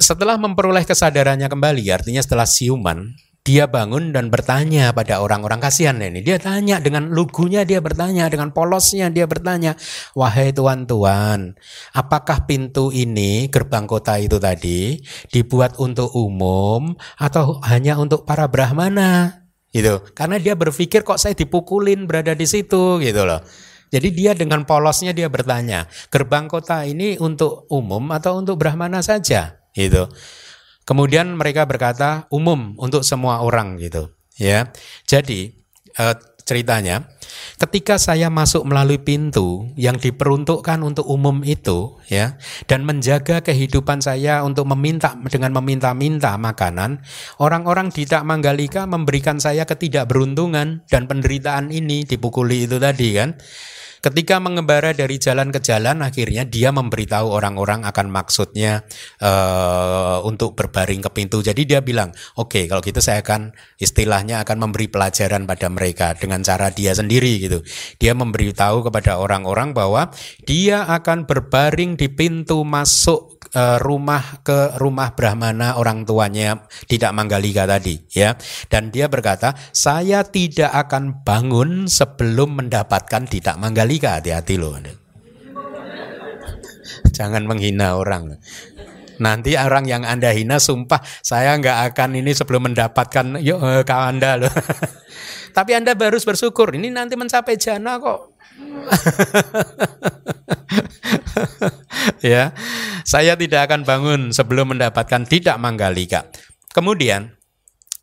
Setelah memperoleh kesadarannya kembali artinya setelah siuman dia bangun dan bertanya pada orang-orang kasihan ini. Dia tanya dengan lugunya dia bertanya, dengan polosnya dia bertanya, "Wahai tuan-tuan, apakah pintu ini gerbang kota itu tadi dibuat untuk umum atau hanya untuk para brahmana?" Gitu. Karena dia berpikir kok saya dipukulin berada di situ gitu loh. Jadi dia dengan polosnya dia bertanya, gerbang kota ini untuk umum atau untuk brahmana saja? Gitu. Kemudian mereka berkata umum untuk semua orang gitu, ya. Jadi uh, ceritanya, ketika saya masuk melalui pintu yang diperuntukkan untuk umum itu, ya, dan menjaga kehidupan saya untuk meminta dengan meminta-minta makanan, orang-orang di Tak Manggalika memberikan saya ketidakberuntungan dan penderitaan ini dipukuli itu tadi kan. Ketika mengembara dari jalan ke jalan, akhirnya dia memberitahu orang-orang akan maksudnya uh, untuk berbaring ke pintu. Jadi dia bilang, oke okay, kalau gitu saya akan istilahnya akan memberi pelajaran pada mereka dengan cara dia sendiri gitu. Dia memberitahu kepada orang-orang bahwa dia akan berbaring di pintu masuk uh, rumah ke rumah Brahmana orang tuanya tidak Manggalika tadi ya. Dan dia berkata saya tidak akan bangun sebelum mendapatkan tidak Manggalika. Hati-hati loh jangan menghina orang. Nanti orang yang anda hina sumpah saya nggak akan ini sebelum mendapatkan yuk uh, anda loh. Tapi anda harus bersyukur ini nanti mencapai jana kok ya, saya tidak akan bangun sebelum mendapatkan tidak manggalika. Kemudian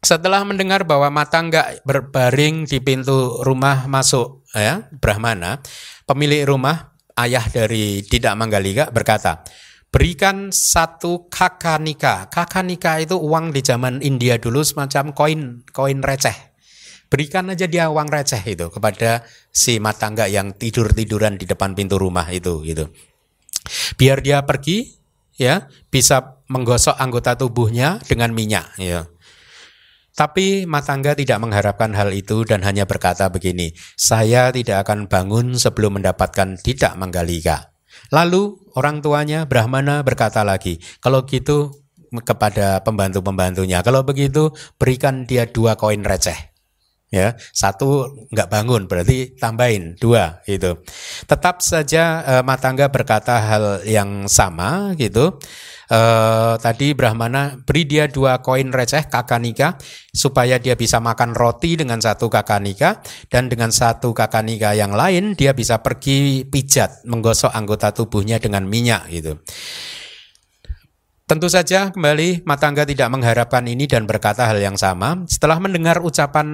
setelah mendengar bahwa mata nggak berbaring di pintu rumah masuk ya Brahmana, pemilik rumah ayah dari tidak manggalika berkata, berikan satu kakanika. Kakanika itu uang di zaman India dulu semacam koin koin receh. Berikan aja dia uang receh itu kepada si matangga yang tidur-tiduran di depan pintu rumah itu gitu. Biar dia pergi ya, bisa menggosok anggota tubuhnya dengan minyak ya. Tapi matangga tidak mengharapkan hal itu dan hanya berkata begini, saya tidak akan bangun sebelum mendapatkan tidak menggalika. Lalu orang tuanya Brahmana berkata lagi, kalau gitu kepada pembantu-pembantunya, kalau begitu berikan dia dua koin receh ya satu nggak bangun berarti tambahin dua gitu. Tetap saja e, matangga berkata hal yang sama gitu. E, tadi Brahmana beri dia dua koin receh kakanika supaya dia bisa makan roti dengan satu kakanika dan dengan satu kakanika yang lain dia bisa pergi pijat menggosok anggota tubuhnya dengan minyak gitu Tentu saja kembali Matangga tidak mengharapkan ini dan berkata hal yang sama. Setelah mendengar ucapan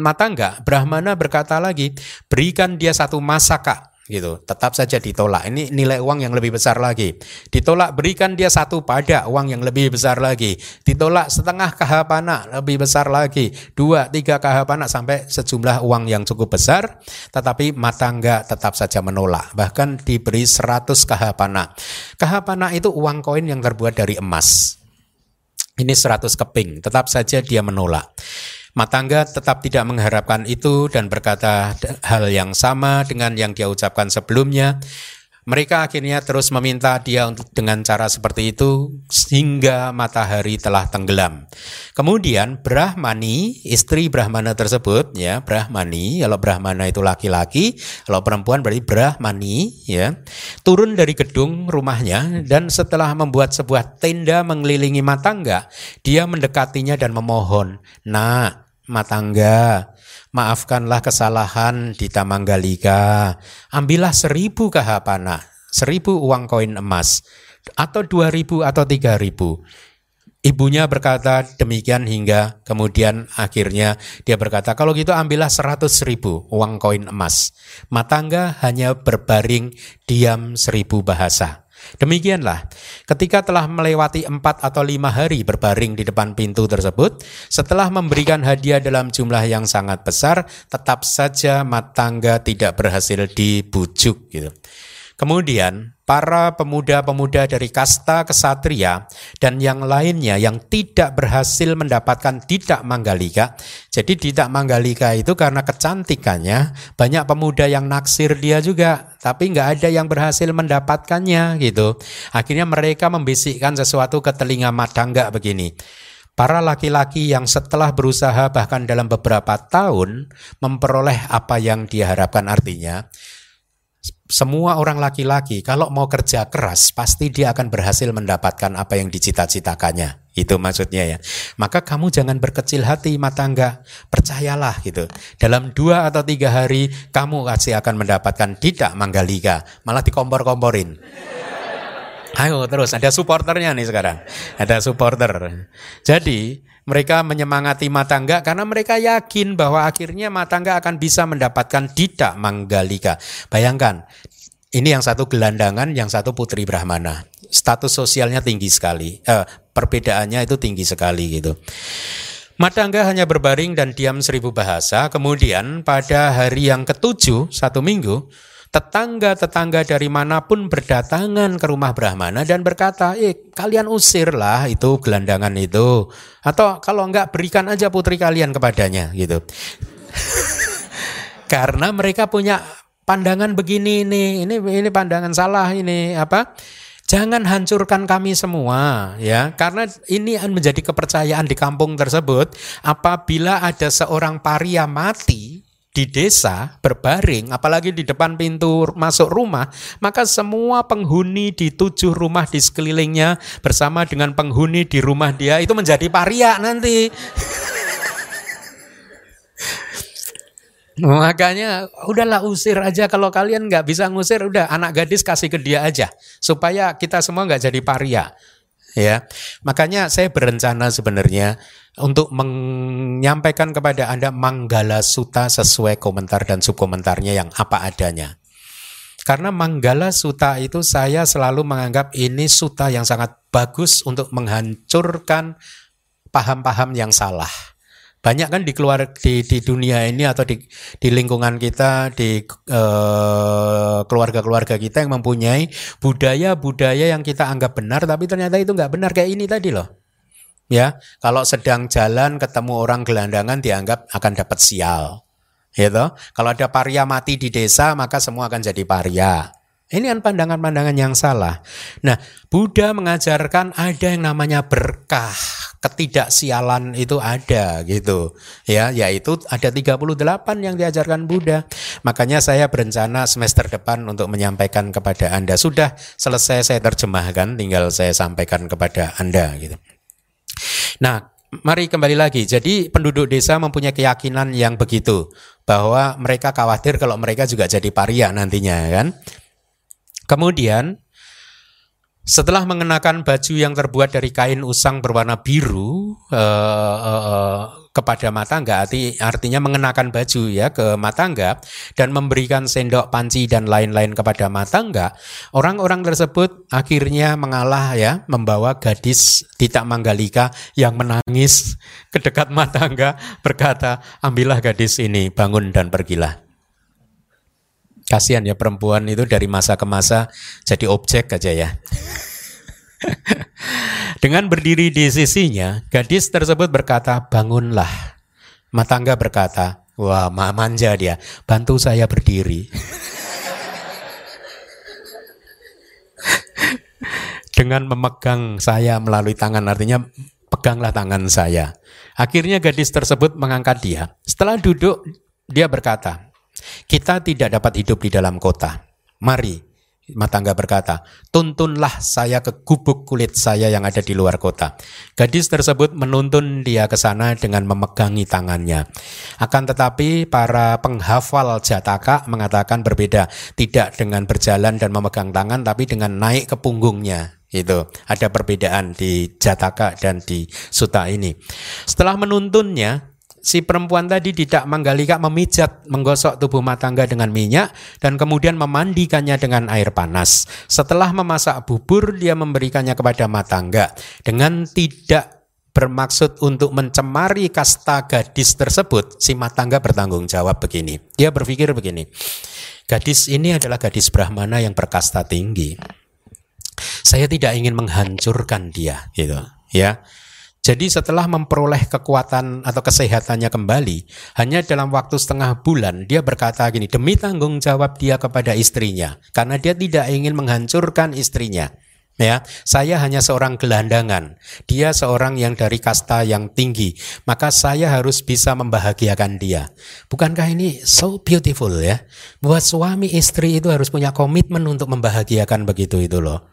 Matangga, Brahmana berkata lagi, berikan dia satu masaka gitu. Tetap saja ditolak. Ini nilai uang yang lebih besar lagi. Ditolak berikan dia satu pada uang yang lebih besar lagi. Ditolak setengah kahapana lebih besar lagi. Dua tiga kahapana sampai sejumlah uang yang cukup besar tetapi matangga tetap saja menolak. Bahkan diberi seratus kahapana kahapana itu uang koin yang terbuat dari emas. Ini seratus keping. Tetap saja dia menolak Matangga tetap tidak mengharapkan itu dan berkata hal yang sama dengan yang dia ucapkan sebelumnya. Mereka akhirnya terus meminta dia untuk dengan cara seperti itu sehingga matahari telah tenggelam. Kemudian Brahmani, istri Brahmana tersebut ya, Brahmani, kalau Brahmana itu laki-laki, kalau perempuan berarti Brahmani ya, turun dari gedung rumahnya dan setelah membuat sebuah tenda mengelilingi Matangga, dia mendekatinya dan memohon, "Nak, Matangga, maafkanlah kesalahan di Tamanggalika. Ambillah seribu kahapana, seribu uang koin emas, atau dua ribu atau tiga ribu. Ibunya berkata demikian hingga kemudian akhirnya dia berkata kalau gitu ambillah seratus ribu uang koin emas. Matangga hanya berbaring diam seribu bahasa. Demikianlah, ketika telah melewati empat atau lima hari berbaring di depan pintu tersebut, setelah memberikan hadiah dalam jumlah yang sangat besar, tetap saja matangga tidak berhasil dibujuk. Gitu. Kemudian para pemuda-pemuda dari kasta kesatria dan yang lainnya yang tidak berhasil mendapatkan tidak manggalika. Jadi tidak manggalika itu karena kecantikannya banyak pemuda yang naksir dia juga, tapi nggak ada yang berhasil mendapatkannya gitu. Akhirnya mereka membisikkan sesuatu ke telinga Madangga begini. Para laki-laki yang setelah berusaha bahkan dalam beberapa tahun memperoleh apa yang dia harapkan artinya semua orang laki-laki kalau mau kerja keras pasti dia akan berhasil mendapatkan apa yang dicita-citakannya. Itu maksudnya ya. Maka kamu jangan berkecil hati mata enggak. Percayalah gitu. Dalam dua atau tiga hari kamu pasti akan mendapatkan tidak manggalika. Malah dikompor-komporin. Ayo terus ada supporternya nih sekarang. Ada supporter. Jadi mereka menyemangati matangga karena mereka yakin bahwa akhirnya matangga akan bisa mendapatkan didak manggalika. Bayangkan, ini yang satu gelandangan, yang satu putri Brahmana. Status sosialnya tinggi sekali. Eh, perbedaannya itu tinggi sekali gitu. Matangga hanya berbaring dan diam seribu bahasa. Kemudian pada hari yang ketujuh, satu minggu, tetangga-tetangga dari mana pun berdatangan ke rumah Brahmana dan berkata, eh kalian usirlah itu gelandangan itu. Atau kalau enggak berikan aja putri kalian kepadanya gitu. Karena mereka punya pandangan begini ini, ini ini pandangan salah ini apa? Jangan hancurkan kami semua ya karena ini menjadi kepercayaan di kampung tersebut apabila ada seorang paria mati di desa berbaring, apalagi di depan pintu masuk rumah, maka semua penghuni di tujuh rumah di sekelilingnya bersama dengan penghuni di rumah dia itu menjadi paria nanti. Makanya udahlah usir aja kalau kalian nggak bisa ngusir udah anak gadis kasih ke dia aja supaya kita semua nggak jadi paria ya. Makanya saya berencana sebenarnya untuk menyampaikan kepada Anda Manggala Suta sesuai komentar dan subkomentarnya yang apa adanya. Karena Manggala Suta itu saya selalu menganggap ini suta yang sangat bagus untuk menghancurkan paham-paham yang salah. Banyak kan di keluar di, di dunia ini atau di, di lingkungan kita, di keluarga keluarga-keluarga kita yang mempunyai budaya-budaya yang kita anggap benar, tapi ternyata itu nggak benar kayak ini tadi loh. Ya, kalau sedang jalan ketemu orang gelandangan dianggap akan dapat sial. Gitu. Kalau ada paria mati di desa maka semua akan jadi paria. Ini kan pandangan-pandangan yang salah. Nah, Buddha mengajarkan ada yang namanya berkah, ketidaksialan itu ada gitu. Ya, yaitu ada 38 yang diajarkan Buddha. Makanya saya berencana semester depan untuk menyampaikan kepada Anda. Sudah selesai saya terjemahkan, tinggal saya sampaikan kepada Anda gitu. Nah, mari kembali lagi. Jadi penduduk desa mempunyai keyakinan yang begitu bahwa mereka khawatir kalau mereka juga jadi paria nantinya kan. Kemudian setelah mengenakan baju yang terbuat dari kain usang berwarna biru uh, uh, uh, kepada matangga, arti, artinya mengenakan baju ya ke matangga dan memberikan sendok panci dan lain-lain kepada matangga, orang-orang tersebut akhirnya mengalah ya, membawa gadis Tita Manggalika yang menangis ke dekat matangga berkata, ambillah gadis ini, bangun dan pergilah. Kasihan ya perempuan itu dari masa ke masa jadi objek aja ya. Dengan berdiri di sisinya, gadis tersebut berkata, bangunlah. Matangga berkata, wah manja dia, bantu saya berdiri. Dengan memegang saya melalui tangan, artinya peganglah tangan saya. Akhirnya gadis tersebut mengangkat dia. Setelah duduk, dia berkata, kita tidak dapat hidup di dalam kota. Mari, Matangga berkata, tuntunlah saya ke gubuk kulit saya yang ada di luar kota. Gadis tersebut menuntun dia ke sana dengan memegangi tangannya. Akan tetapi para penghafal Jataka mengatakan berbeda, tidak dengan berjalan dan memegang tangan, tapi dengan naik ke punggungnya. Itu ada perbedaan di Jataka dan di Suta ini. Setelah menuntunnya, si perempuan tadi tidak manggalika memijat menggosok tubuh matangga dengan minyak dan kemudian memandikannya dengan air panas. Setelah memasak bubur dia memberikannya kepada matangga dengan tidak bermaksud untuk mencemari kasta gadis tersebut, si matangga bertanggung jawab begini. Dia berpikir begini, gadis ini adalah gadis Brahmana yang berkasta tinggi. Saya tidak ingin menghancurkan dia, gitu. Ya, jadi setelah memperoleh kekuatan atau kesehatannya kembali, hanya dalam waktu setengah bulan dia berkata gini, demi tanggung jawab dia kepada istrinya, karena dia tidak ingin menghancurkan istrinya. Ya, saya hanya seorang gelandangan. Dia seorang yang dari kasta yang tinggi. Maka saya harus bisa membahagiakan dia. Bukankah ini so beautiful ya? Buat suami istri itu harus punya komitmen untuk membahagiakan begitu itu loh.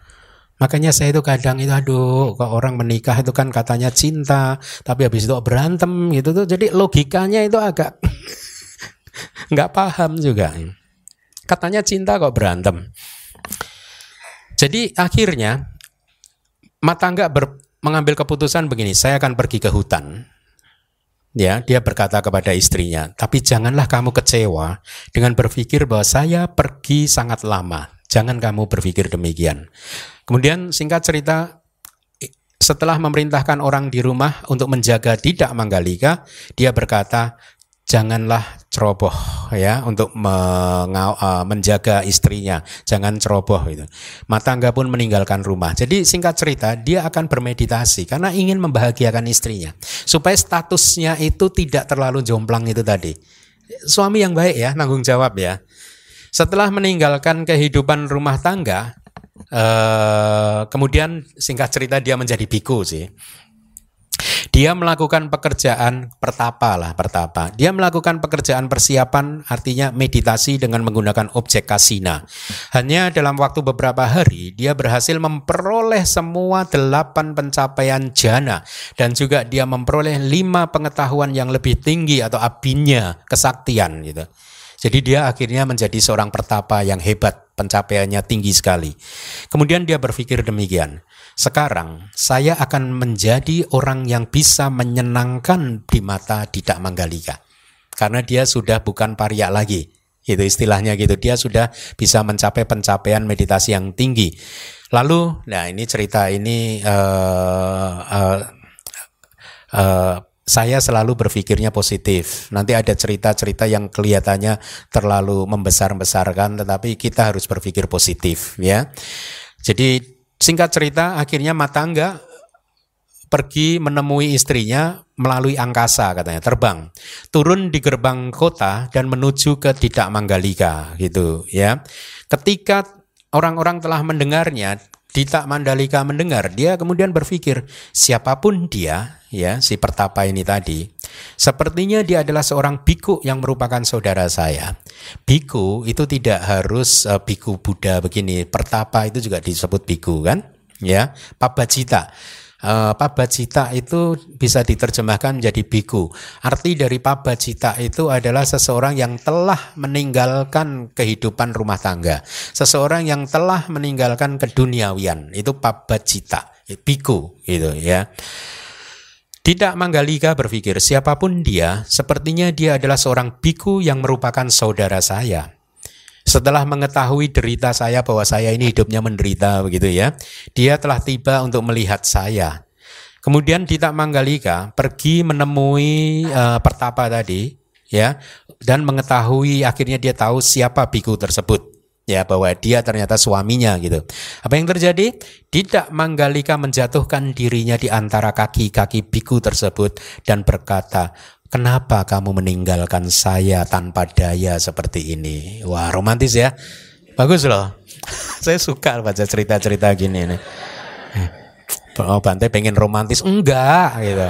Makanya saya itu kadang itu aduh kok orang menikah itu kan katanya cinta, tapi habis itu berantem gitu tuh. Jadi logikanya itu agak nggak paham juga. Katanya cinta kok berantem. Jadi akhirnya Matangga ber, mengambil keputusan begini, saya akan pergi ke hutan. Ya, dia berkata kepada istrinya, tapi janganlah kamu kecewa dengan berpikir bahwa saya pergi sangat lama. Jangan kamu berpikir demikian. Kemudian singkat cerita, setelah memerintahkan orang di rumah untuk menjaga tidak Manggalika, dia berkata, janganlah ceroboh ya untuk uh, menjaga istrinya. Jangan ceroboh itu matangga pun meninggalkan rumah. Jadi singkat cerita dia akan bermeditasi karena ingin membahagiakan istrinya supaya statusnya itu tidak terlalu jomplang itu tadi. Suami yang baik ya nanggung jawab ya setelah meninggalkan kehidupan rumah tangga uh, kemudian singkat cerita dia menjadi biku sih dia melakukan pekerjaan pertapa lah, pertapa. Dia melakukan pekerjaan persiapan artinya meditasi dengan menggunakan objek kasina. Hanya dalam waktu beberapa hari dia berhasil memperoleh semua delapan pencapaian jana dan juga dia memperoleh lima pengetahuan yang lebih tinggi atau abinya kesaktian gitu. Jadi dia akhirnya menjadi seorang pertapa yang hebat, pencapaiannya tinggi sekali. Kemudian dia berpikir demikian, sekarang saya akan menjadi orang yang bisa menyenangkan di mata Didak Manggalika. Karena dia sudah bukan pariak lagi. Itu istilahnya gitu. Dia sudah bisa mencapai pencapaian meditasi yang tinggi. Lalu, nah ini cerita ini uh, uh, uh, saya selalu berpikirnya positif. Nanti ada cerita-cerita yang kelihatannya terlalu membesar-besarkan, tetapi kita harus berpikir positif, ya. Jadi Singkat cerita, akhirnya Matangga pergi menemui istrinya melalui angkasa katanya, terbang. Turun di gerbang kota dan menuju ke Didak Manggalika gitu ya. Ketika orang-orang telah mendengarnya, Dita Mandalika mendengar, dia kemudian berpikir, siapa pun dia, ya, si pertapa ini tadi, sepertinya dia adalah seorang biku yang merupakan saudara saya. Biku itu tidak harus uh, biku Buddha begini, pertapa itu juga disebut biku kan? Ya, Pabacita Uh, pabacita itu bisa diterjemahkan menjadi biku. Arti dari pabacita itu adalah seseorang yang telah meninggalkan kehidupan rumah tangga. Seseorang yang telah meninggalkan keduniawian. Itu pabacita, biku gitu ya. Tidak Manggalika berpikir siapa pun dia, sepertinya dia adalah seorang biku yang merupakan saudara saya. Setelah mengetahui derita saya bahwa saya ini hidupnya menderita begitu ya, dia telah tiba untuk melihat saya. Kemudian Dita Manggalika pergi menemui uh, pertapa tadi ya dan mengetahui akhirnya dia tahu siapa biku tersebut ya bahwa dia ternyata suaminya gitu. Apa yang terjadi? Tidak Manggalika menjatuhkan dirinya di antara kaki-kaki biku tersebut dan berkata, Kenapa kamu meninggalkan saya tanpa daya seperti ini? Wah, romantis ya. Bagus loh. saya suka baca cerita-cerita gini nih. Oh, Bante pengen romantis? Enggak, gitu.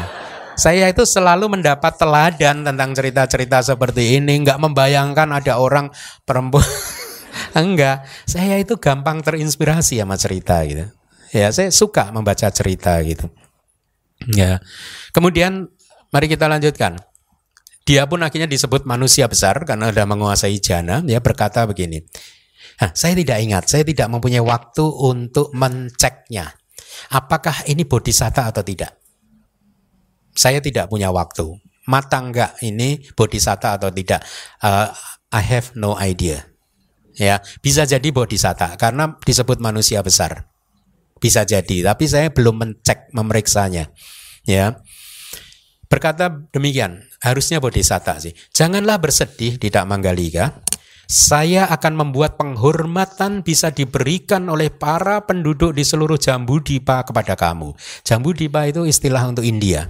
Saya itu selalu mendapat teladan tentang cerita-cerita seperti ini. Enggak membayangkan ada orang perempuan. Enggak, saya itu gampang terinspirasi sama cerita gitu. Ya, saya suka membaca cerita gitu. Ya. Kemudian Mari kita lanjutkan. Dia pun akhirnya disebut manusia besar karena sudah menguasai jana. Dia berkata begini, Hah, saya tidak ingat, saya tidak mempunyai waktu untuk menceknya. Apakah ini bodhisatta atau tidak? Saya tidak punya waktu. Mata enggak ini bodhisatta atau tidak? Uh, I have no idea. Ya, bisa jadi bodhisatta karena disebut manusia besar. Bisa jadi, tapi saya belum mencek, memeriksanya. Ya. Berkata demikian, harusnya bodhisatta sih. Janganlah bersedih tidak Manggalika. Saya akan membuat penghormatan bisa diberikan oleh para penduduk di seluruh Jambu Dipa kepada kamu. Jambu Dipa itu istilah untuk India.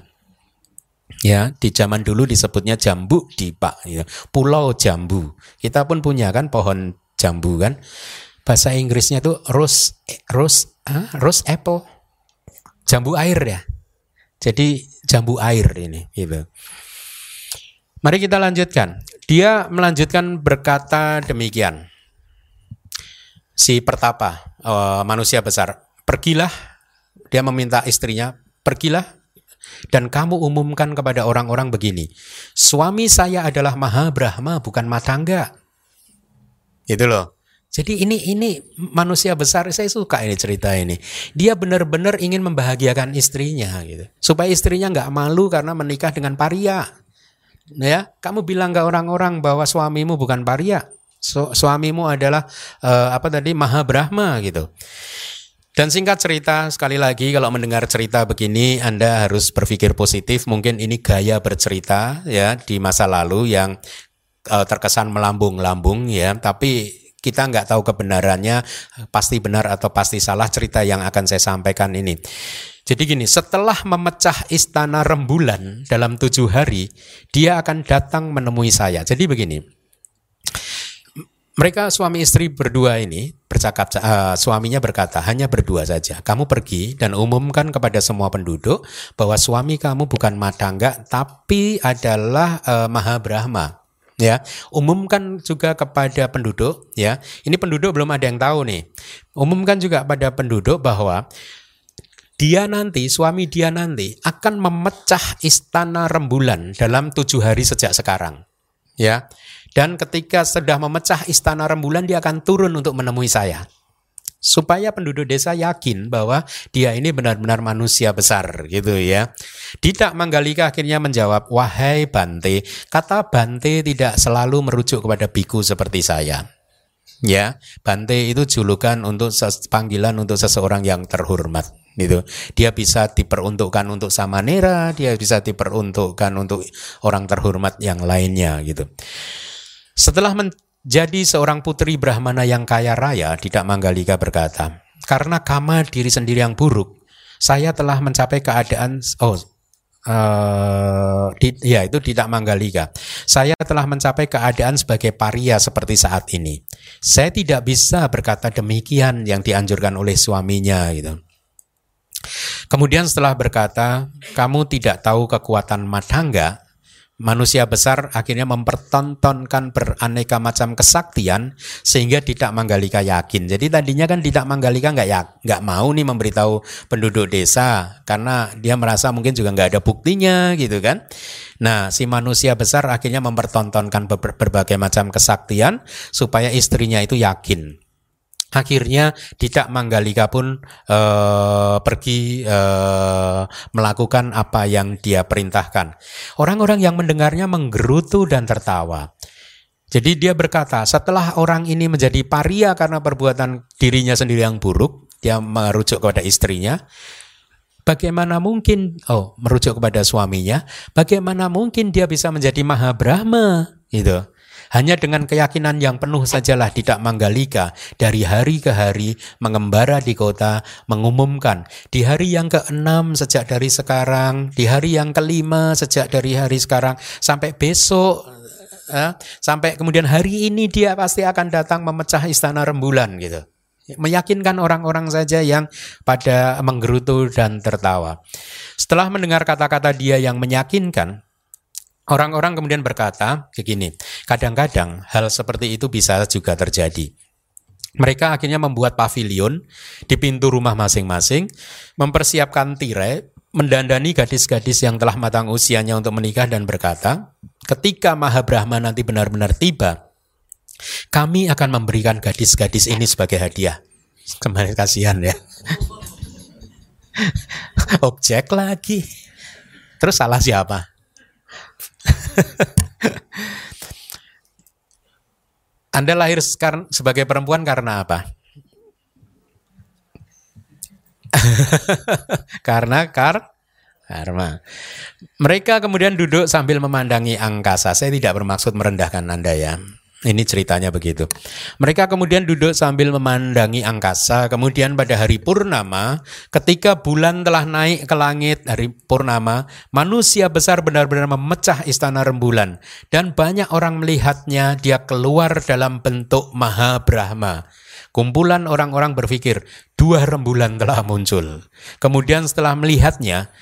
Ya, di zaman dulu disebutnya Jambu Dipa, ya. Pulau Jambu. Kita pun punya kan pohon jambu kan. bahasa Inggrisnya itu rose rose ah, rose apple jambu air ya jadi jambu air ini gitu. Mari kita lanjutkan. Dia melanjutkan berkata demikian. Si pertapa uh, manusia besar pergilah dia meminta istrinya pergilah dan kamu umumkan kepada orang-orang begini suami saya adalah Maha Brahma bukan Matangga. Itu loh jadi ini ini manusia besar saya suka ini cerita ini. Dia benar-benar ingin membahagiakan istrinya gitu. Supaya istrinya nggak malu karena menikah dengan paria. Ya, kamu bilang ke orang-orang bahwa suamimu bukan paria. Su suamimu adalah uh, apa tadi Maha Brahma gitu. Dan singkat cerita, sekali lagi kalau mendengar cerita begini Anda harus berpikir positif, mungkin ini gaya bercerita ya di masa lalu yang uh, terkesan melambung-lambung ya, tapi kita nggak tahu kebenarannya pasti benar atau pasti salah cerita yang akan saya sampaikan ini. Jadi gini, setelah memecah istana rembulan dalam tujuh hari, dia akan datang menemui saya. Jadi begini, mereka suami istri berdua ini bercakap, uh, suaminya berkata hanya berdua saja. Kamu pergi dan umumkan kepada semua penduduk bahwa suami kamu bukan Madangga tapi adalah uh, Maha Brahma ya umumkan juga kepada penduduk ya. Ini penduduk belum ada yang tahu nih. Umumkan juga pada penduduk bahwa dia nanti suami dia nanti akan memecah istana rembulan dalam tujuh hari sejak sekarang ya. Dan ketika sudah memecah istana rembulan dia akan turun untuk menemui saya supaya penduduk desa yakin bahwa dia ini benar-benar manusia besar gitu ya. Didak Manggalika akhirnya menjawab, "Wahai Bante, kata Bante tidak selalu merujuk kepada biku seperti saya." Ya, Bante itu julukan untuk panggilan untuk seseorang yang terhormat gitu. Dia bisa diperuntukkan untuk samanera, dia bisa diperuntukkan untuk orang terhormat yang lainnya gitu. Setelah men jadi seorang putri Brahmana yang kaya raya, tidak Manggalika berkata, karena kama diri sendiri yang buruk, saya telah mencapai keadaan oh uh, di, ya itu tidak Manggalika. Saya telah mencapai keadaan sebagai paria seperti saat ini. Saya tidak bisa berkata demikian yang dianjurkan oleh suaminya gitu. Kemudian setelah berkata, kamu tidak tahu kekuatan matangga, manusia besar akhirnya mempertontonkan beraneka macam kesaktian sehingga tidak Manggalika yakin. Jadi tadinya kan tidak Manggalika nggak ya nggak mau nih memberitahu penduduk desa karena dia merasa mungkin juga nggak ada buktinya gitu kan. Nah si manusia besar akhirnya mempertontonkan berbagai macam kesaktian supaya istrinya itu yakin. Akhirnya tidak Manggalika pun uh, pergi uh, melakukan apa yang dia perintahkan. Orang-orang yang mendengarnya menggerutu dan tertawa. Jadi dia berkata, setelah orang ini menjadi paria karena perbuatan dirinya sendiri yang buruk, dia merujuk kepada istrinya. Bagaimana mungkin, oh merujuk kepada suaminya, bagaimana mungkin dia bisa menjadi Maha Brahma? Gitu. Hanya dengan keyakinan yang penuh sajalah tidak Manggalika dari hari ke hari mengembara di kota mengumumkan di hari yang keenam sejak dari sekarang, di hari yang kelima sejak dari hari sekarang sampai besok eh, sampai kemudian hari ini dia pasti akan datang memecah istana rembulan gitu. Meyakinkan orang-orang saja yang pada menggerutu dan tertawa. Setelah mendengar kata-kata dia yang meyakinkan, Orang-orang kemudian berkata begini, kadang-kadang hal seperti itu bisa juga terjadi. Mereka akhirnya membuat pavilion di pintu rumah masing-masing, mempersiapkan tirai, mendandani gadis-gadis yang telah matang usianya untuk menikah dan berkata, ketika Maha Brahma nanti benar-benar tiba, kami akan memberikan gadis-gadis ini sebagai hadiah. Kemarin kasihan ya. Objek lagi. Terus salah siapa? Anda lahir sebagai perempuan karena apa? karena kar karma. Mereka kemudian duduk sambil memandangi angkasa. Saya tidak bermaksud merendahkan Anda ya. Ini ceritanya begitu. Mereka kemudian duduk sambil memandangi angkasa. Kemudian pada hari purnama, ketika bulan telah naik ke langit hari purnama, manusia besar benar-benar memecah istana rembulan. Dan banyak orang melihatnya, dia keluar dalam bentuk Maha Brahma. Kumpulan orang-orang berpikir, dua rembulan telah muncul. Kemudian setelah melihatnya,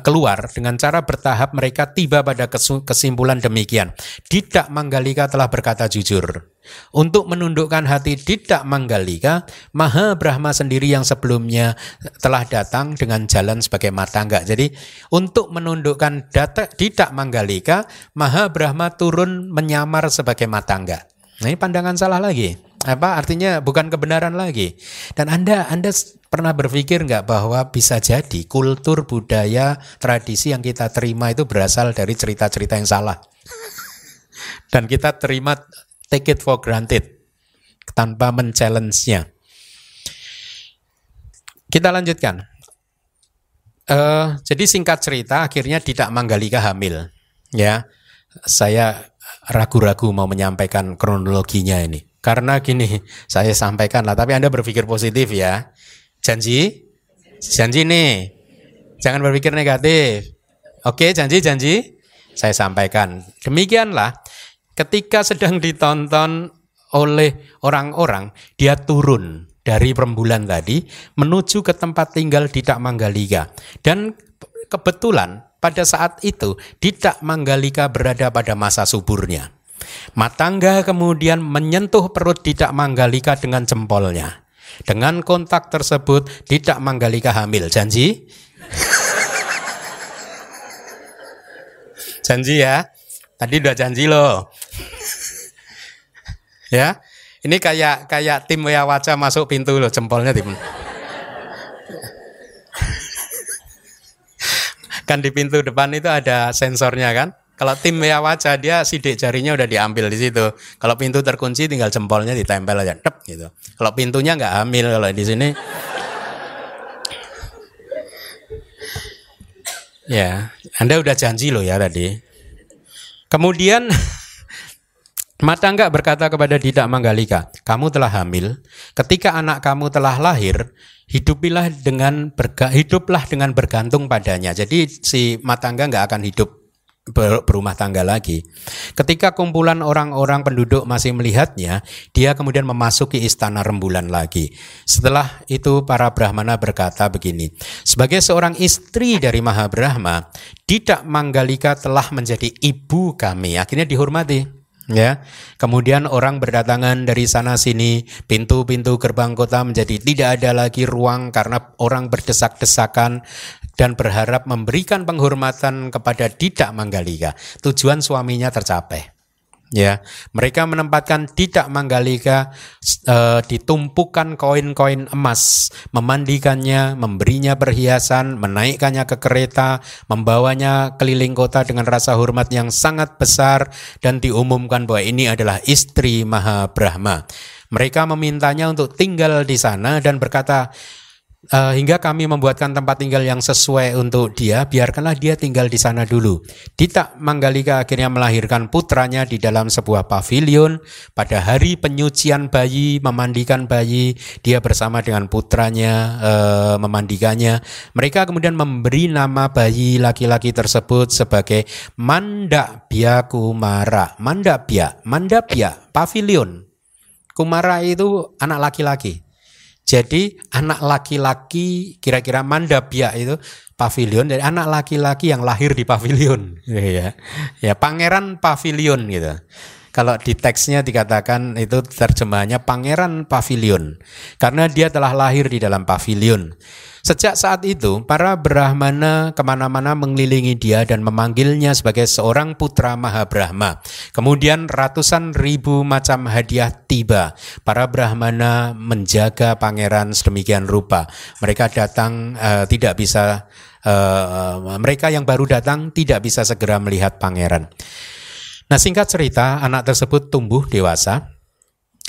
keluar dengan cara bertahap mereka tiba pada kesimpulan demikian. Didak Manggalika telah berkata jujur. Untuk menundukkan hati Didak Manggalika, Maha Brahma sendiri yang sebelumnya telah datang dengan jalan sebagai matangga. Jadi untuk menundukkan data Didak Manggalika, Maha Brahma turun menyamar sebagai matangga. Nah, ini pandangan salah lagi. Apa artinya bukan kebenaran lagi. Dan Anda Anda Pernah berpikir nggak bahwa bisa jadi kultur, budaya, tradisi yang kita terima itu berasal dari cerita-cerita yang salah. Dan kita terima take it for granted tanpa men-challenge-nya. Kita lanjutkan. Uh, jadi singkat cerita, akhirnya tidak Manggalika hamil. Ya, saya ragu-ragu mau menyampaikan kronologinya ini. Karena gini, saya sampaikan lah, tapi Anda berpikir positif ya. Janji? Janji nih. Jangan berpikir negatif. Oke, janji-janji saya sampaikan. Demikianlah ketika sedang ditonton oleh orang-orang, dia turun dari rembulan tadi menuju ke tempat tinggal Didak Manggalika. Dan kebetulan pada saat itu Didak Manggalika berada pada masa suburnya. Matangga kemudian menyentuh perut Didak Manggalika dengan jempolnya. Dengan kontak tersebut tidak Manggalika hamil. Janji? janji ya. Tadi udah janji loh. ya. Ini kayak kayak tim Waca masuk pintu loh jempolnya tim. kan di pintu depan itu ada sensornya kan? Kalau tim ya wajah dia sidik jarinya udah diambil di situ. Kalau pintu terkunci tinggal jempolnya ditempel aja, tep gitu. Kalau pintunya nggak hamil kalau di sini. ya, Anda udah janji loh ya tadi. Kemudian Mata enggak berkata kepada Didak Manggalika, kamu telah hamil. Ketika anak kamu telah lahir, hidupilah dengan berga, hiduplah dengan bergantung padanya. Jadi si Matangga enggak akan hidup berumah tangga lagi. Ketika kumpulan orang-orang penduduk masih melihatnya, dia kemudian memasuki istana rembulan lagi. Setelah itu para Brahmana berkata begini, sebagai seorang istri dari Maha Brahma, Didak Manggalika telah menjadi ibu kami. Akhirnya dihormati ya. Kemudian orang berdatangan dari sana sini, pintu-pintu gerbang kota menjadi tidak ada lagi ruang karena orang berdesak-desakan dan berharap memberikan penghormatan kepada Didak Manggalika. Tujuan suaminya tercapai. Ya, mereka menempatkan Didak Manggalika e, ditumpukan koin-koin emas, memandikannya, memberinya perhiasan, menaikkannya ke kereta, membawanya keliling kota dengan rasa hormat yang sangat besar dan diumumkan bahwa ini adalah istri Maha Brahma. Mereka memintanya untuk tinggal di sana dan berkata, Uh, hingga kami membuatkan tempat tinggal yang sesuai untuk dia, biarkanlah dia tinggal di sana dulu. Dita Manggalika akhirnya melahirkan putranya di dalam sebuah pavilion. Pada hari penyucian bayi, memandikan bayi, dia bersama dengan putranya uh, memandikannya. Mereka kemudian memberi nama bayi laki-laki tersebut sebagai Mandabya Kumara. Mandabya, Mandabya, pavilion. Kumara itu anak laki-laki. Jadi anak laki-laki kira-kira mandabya itu pavilion dari anak laki-laki yang lahir di pavilion ya. Ya, pangeran pavilion gitu. Kalau di teksnya dikatakan itu terjemahannya pangeran pavilion karena dia telah lahir di dalam pavilion. Sejak saat itu, para Brahmana ke mana-mana mengelilingi dia dan memanggilnya sebagai seorang putra Maha Brahma. Kemudian ratusan ribu macam hadiah tiba. Para Brahmana menjaga pangeran sedemikian rupa. Mereka datang uh, tidak bisa, uh, mereka yang baru datang tidak bisa segera melihat pangeran. Nah singkat cerita, anak tersebut tumbuh dewasa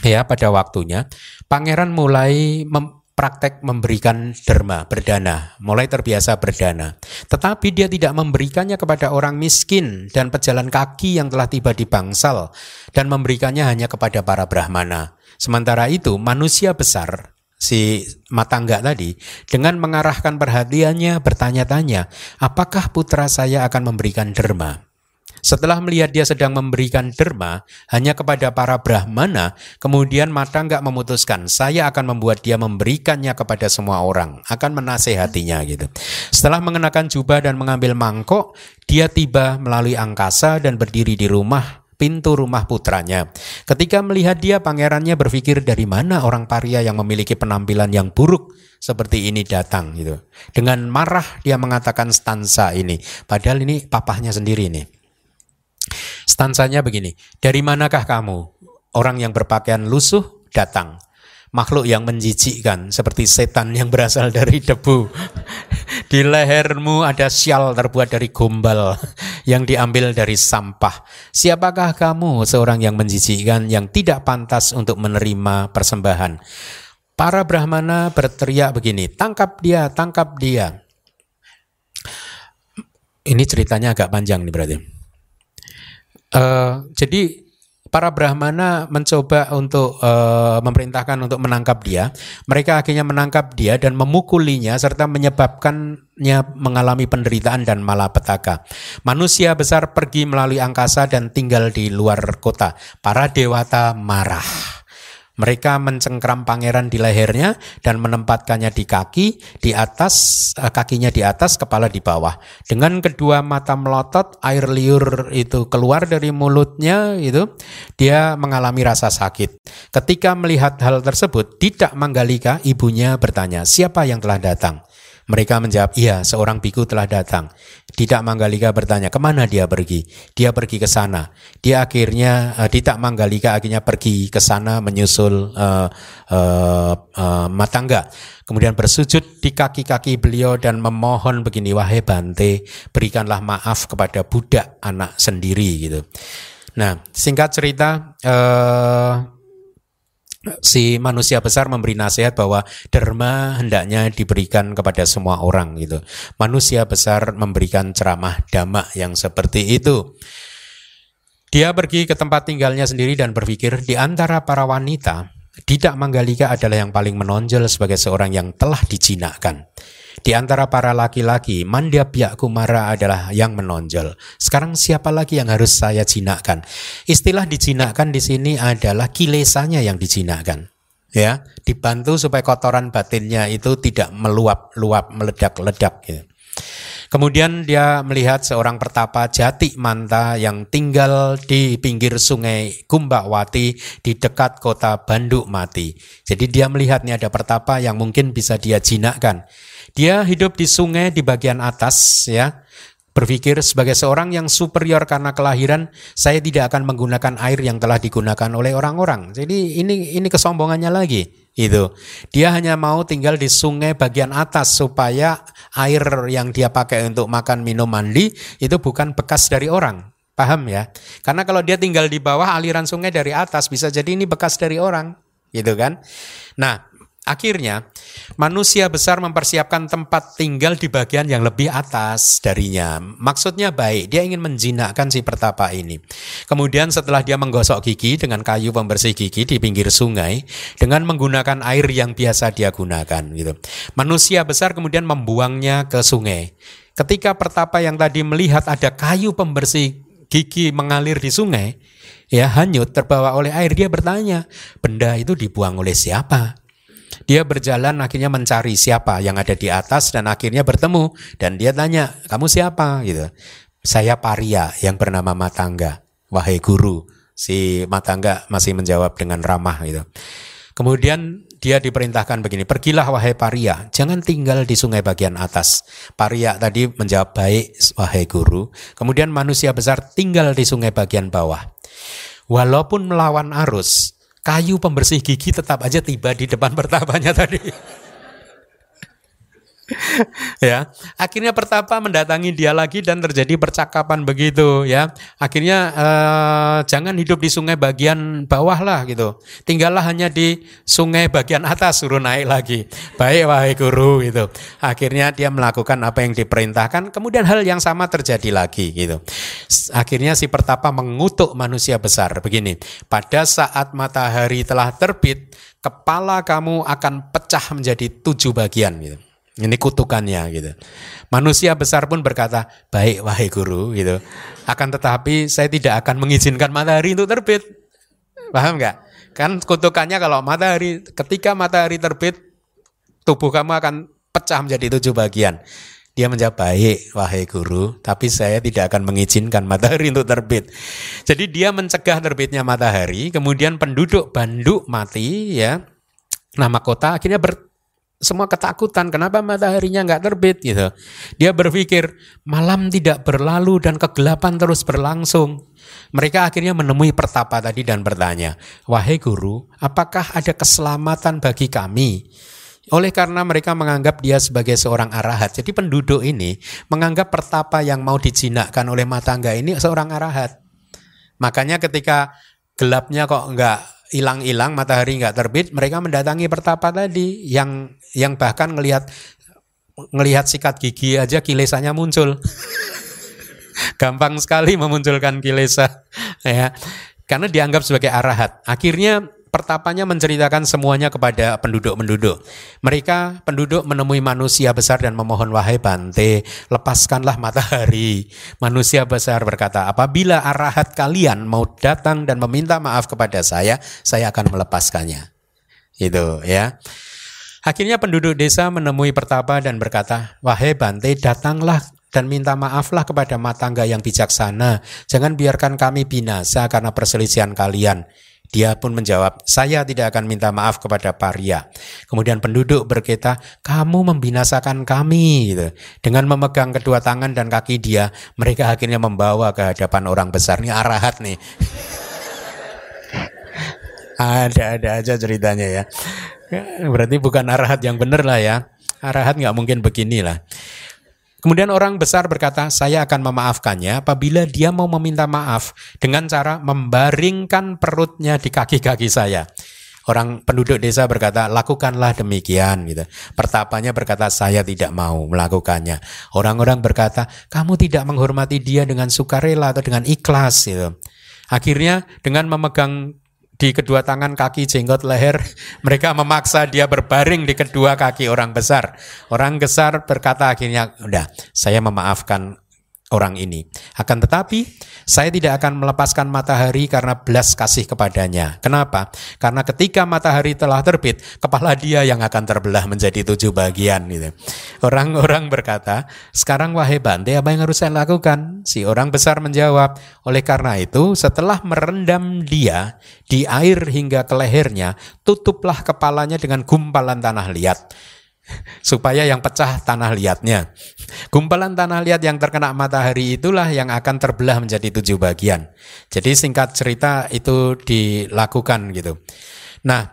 ya pada waktunya pangeran mulai mem praktek memberikan derma, berdana, mulai terbiasa berdana. Tetapi dia tidak memberikannya kepada orang miskin dan pejalan kaki yang telah tiba di bangsal dan memberikannya hanya kepada para brahmana. Sementara itu manusia besar si matangga tadi dengan mengarahkan perhatiannya bertanya-tanya, apakah putra saya akan memberikan derma? Setelah melihat dia sedang memberikan derma hanya kepada para brahmana, kemudian mata nggak memutuskan, saya akan membuat dia memberikannya kepada semua orang, akan menasehatinya gitu. Setelah mengenakan jubah dan mengambil mangkok, dia tiba melalui angkasa dan berdiri di rumah pintu rumah putranya. Ketika melihat dia, pangerannya berpikir dari mana orang paria yang memiliki penampilan yang buruk seperti ini datang gitu. Dengan marah dia mengatakan stansa ini. Padahal ini papahnya sendiri nih. Stansanya begini, dari manakah kamu? Orang yang berpakaian lusuh datang makhluk yang menjijikkan seperti setan yang berasal dari debu. Di lehermu ada sial terbuat dari gombal yang diambil dari sampah. Siapakah kamu seorang yang menjijikkan yang tidak pantas untuk menerima persembahan? Para Brahmana berteriak begini, tangkap dia, tangkap dia. Ini ceritanya agak panjang nih berarti. Uh, jadi para Brahmana mencoba untuk uh, memerintahkan untuk menangkap dia. Mereka akhirnya menangkap dia dan memukulinya serta menyebabkannya mengalami penderitaan dan malapetaka. Manusia besar pergi melalui angkasa dan tinggal di luar kota. Para dewata marah. Mereka mencengkram pangeran di lehernya dan menempatkannya di kaki, di atas eh, kakinya di atas, kepala di bawah. Dengan kedua mata melotot, air liur itu keluar dari mulutnya itu, dia mengalami rasa sakit. Ketika melihat hal tersebut, tidak Manggalika ibunya bertanya, "Siapa yang telah datang?" Mereka menjawab, iya seorang biku telah datang. Tidak Manggalika bertanya, ke mana dia pergi? Dia pergi ke sana. Dia akhirnya, uh, Tidak Manggalika akhirnya pergi ke sana menyusul uh, uh, uh, Matangga. Kemudian bersujud di kaki-kaki beliau dan memohon begini, wahai Bante, berikanlah maaf kepada budak anak sendiri gitu. Nah, singkat cerita, uh, si manusia besar memberi nasihat bahwa derma hendaknya diberikan kepada semua orang gitu. Manusia besar memberikan ceramah dhamma yang seperti itu. Dia pergi ke tempat tinggalnya sendiri dan berpikir di antara para wanita, tidak Manggalika adalah yang paling menonjol sebagai seorang yang telah dijinakkan. Di antara para laki-laki, Mandya Kumara adalah yang menonjol. Sekarang siapa lagi yang harus saya jinakkan? Istilah dijinakkan di sini adalah kilesanya yang dijinakkan. Ya, dibantu supaya kotoran batinnya itu tidak meluap-luap, meledak-ledak gitu. Kemudian dia melihat seorang pertapa jati manta yang tinggal di pinggir sungai Kumbawati di dekat kota Banduk Mati. Jadi dia melihat nih ada pertapa yang mungkin bisa dia jinakkan. Dia hidup di sungai di bagian atas ya. Berpikir sebagai seorang yang superior karena kelahiran, saya tidak akan menggunakan air yang telah digunakan oleh orang-orang. Jadi ini ini kesombongannya lagi itu. Dia hanya mau tinggal di sungai bagian atas supaya air yang dia pakai untuk makan, minum, mandi itu bukan bekas dari orang. Paham ya? Karena kalau dia tinggal di bawah aliran sungai dari atas bisa jadi ini bekas dari orang, gitu kan? Nah, Akhirnya, manusia besar mempersiapkan tempat tinggal di bagian yang lebih atas darinya. Maksudnya baik, dia ingin menjinakkan si pertapa ini. Kemudian setelah dia menggosok gigi dengan kayu pembersih gigi di pinggir sungai, dengan menggunakan air yang biasa dia gunakan. gitu. Manusia besar kemudian membuangnya ke sungai. Ketika pertapa yang tadi melihat ada kayu pembersih gigi mengalir di sungai, ya hanyut terbawa oleh air, dia bertanya, benda itu dibuang oleh siapa? Dia berjalan akhirnya mencari siapa yang ada di atas dan akhirnya bertemu dan dia tanya, "Kamu siapa?" gitu. "Saya Paria yang bernama Matangga." "Wahai guru." Si Matangga masih menjawab dengan ramah gitu. Kemudian dia diperintahkan begini, pergilah wahai paria, jangan tinggal di sungai bagian atas. Paria tadi menjawab baik wahai guru. Kemudian manusia besar tinggal di sungai bagian bawah. Walaupun melawan arus, kayu pembersih gigi tetap aja tiba di depan pertabanya tadi. Ya akhirnya pertapa mendatangi dia lagi dan terjadi percakapan begitu ya. Akhirnya eh, jangan hidup di sungai bagian bawah lah gitu. Tinggallah hanya di sungai bagian atas suruh naik lagi. Baik wahai guru gitu. Akhirnya dia melakukan apa yang diperintahkan kemudian hal yang sama terjadi lagi gitu. Akhirnya si pertapa mengutuk manusia besar begini. Pada saat matahari telah terbit kepala kamu akan pecah menjadi tujuh bagian gitu Ini kutukannya gitu. Manusia besar pun berkata, baik wahai guru gitu. Akan tetapi saya tidak akan mengizinkan matahari untuk terbit. Paham nggak? Kan kutukannya kalau matahari, ketika matahari terbit, tubuh kamu akan pecah menjadi tujuh bagian. Dia menjawab, baik wahai guru, tapi saya tidak akan mengizinkan matahari untuk terbit. Jadi dia mencegah terbitnya matahari, kemudian penduduk Banduk mati ya, nama kota akhirnya ber, semua ketakutan kenapa mataharinya nggak terbit gitu. Dia berpikir malam tidak berlalu dan kegelapan terus berlangsung. Mereka akhirnya menemui pertapa tadi dan bertanya, wahai guru, apakah ada keselamatan bagi kami? Oleh karena mereka menganggap dia sebagai seorang arahat. Jadi penduduk ini menganggap pertapa yang mau dijinakkan oleh matangga ini seorang arahat. Makanya ketika gelapnya kok nggak hilang-hilang matahari nggak terbit mereka mendatangi pertapa tadi yang yang bahkan ngelihat ngelihat sikat gigi aja kilesannya muncul. Gampang sekali memunculkan kilesa ya. Karena dianggap sebagai arahat. Akhirnya pertapanya menceritakan semuanya kepada penduduk-penduduk. Mereka penduduk menemui manusia besar dan memohon wahai Bante, lepaskanlah matahari. Manusia besar berkata, apabila arahat kalian mau datang dan meminta maaf kepada saya, saya akan melepaskannya. Itu ya. Akhirnya penduduk desa menemui pertapa dan berkata, wahai Bante, datanglah dan minta maaflah kepada matangga yang bijaksana. Jangan biarkan kami binasa karena perselisihan kalian. Dia pun menjawab, saya tidak akan minta maaf kepada paria. Kemudian penduduk berkata, kamu membinasakan kami. Gitu. Dengan memegang kedua tangan dan kaki dia, mereka akhirnya membawa ke hadapan orang besar. Ini arahat nih. Ada-ada aja ceritanya ya. Berarti bukan arahat yang benar lah ya. Arahat nggak mungkin beginilah. Kemudian orang besar berkata, saya akan memaafkannya apabila dia mau meminta maaf dengan cara membaringkan perutnya di kaki-kaki saya. Orang penduduk desa berkata, lakukanlah demikian. Gitu. Pertapanya berkata, saya tidak mau melakukannya. Orang-orang berkata, kamu tidak menghormati dia dengan sukarela atau dengan ikhlas. Gitu. Akhirnya dengan memegang di kedua tangan kaki jenggot leher mereka memaksa dia berbaring di kedua kaki orang besar. Orang besar berkata akhirnya udah saya memaafkan orang ini. Akan tetapi, saya tidak akan melepaskan matahari karena belas kasih kepadanya. Kenapa? Karena ketika matahari telah terbit, kepala dia yang akan terbelah menjadi tujuh bagian. Gitu. Orang-orang berkata, sekarang wahai Bante, apa yang harus saya lakukan? Si orang besar menjawab, oleh karena itu, setelah merendam dia di air hingga ke lehernya, tutuplah kepalanya dengan gumpalan tanah liat supaya yang pecah tanah liatnya. Gumpalan tanah liat yang terkena matahari itulah yang akan terbelah menjadi tujuh bagian. Jadi singkat cerita itu dilakukan gitu. Nah,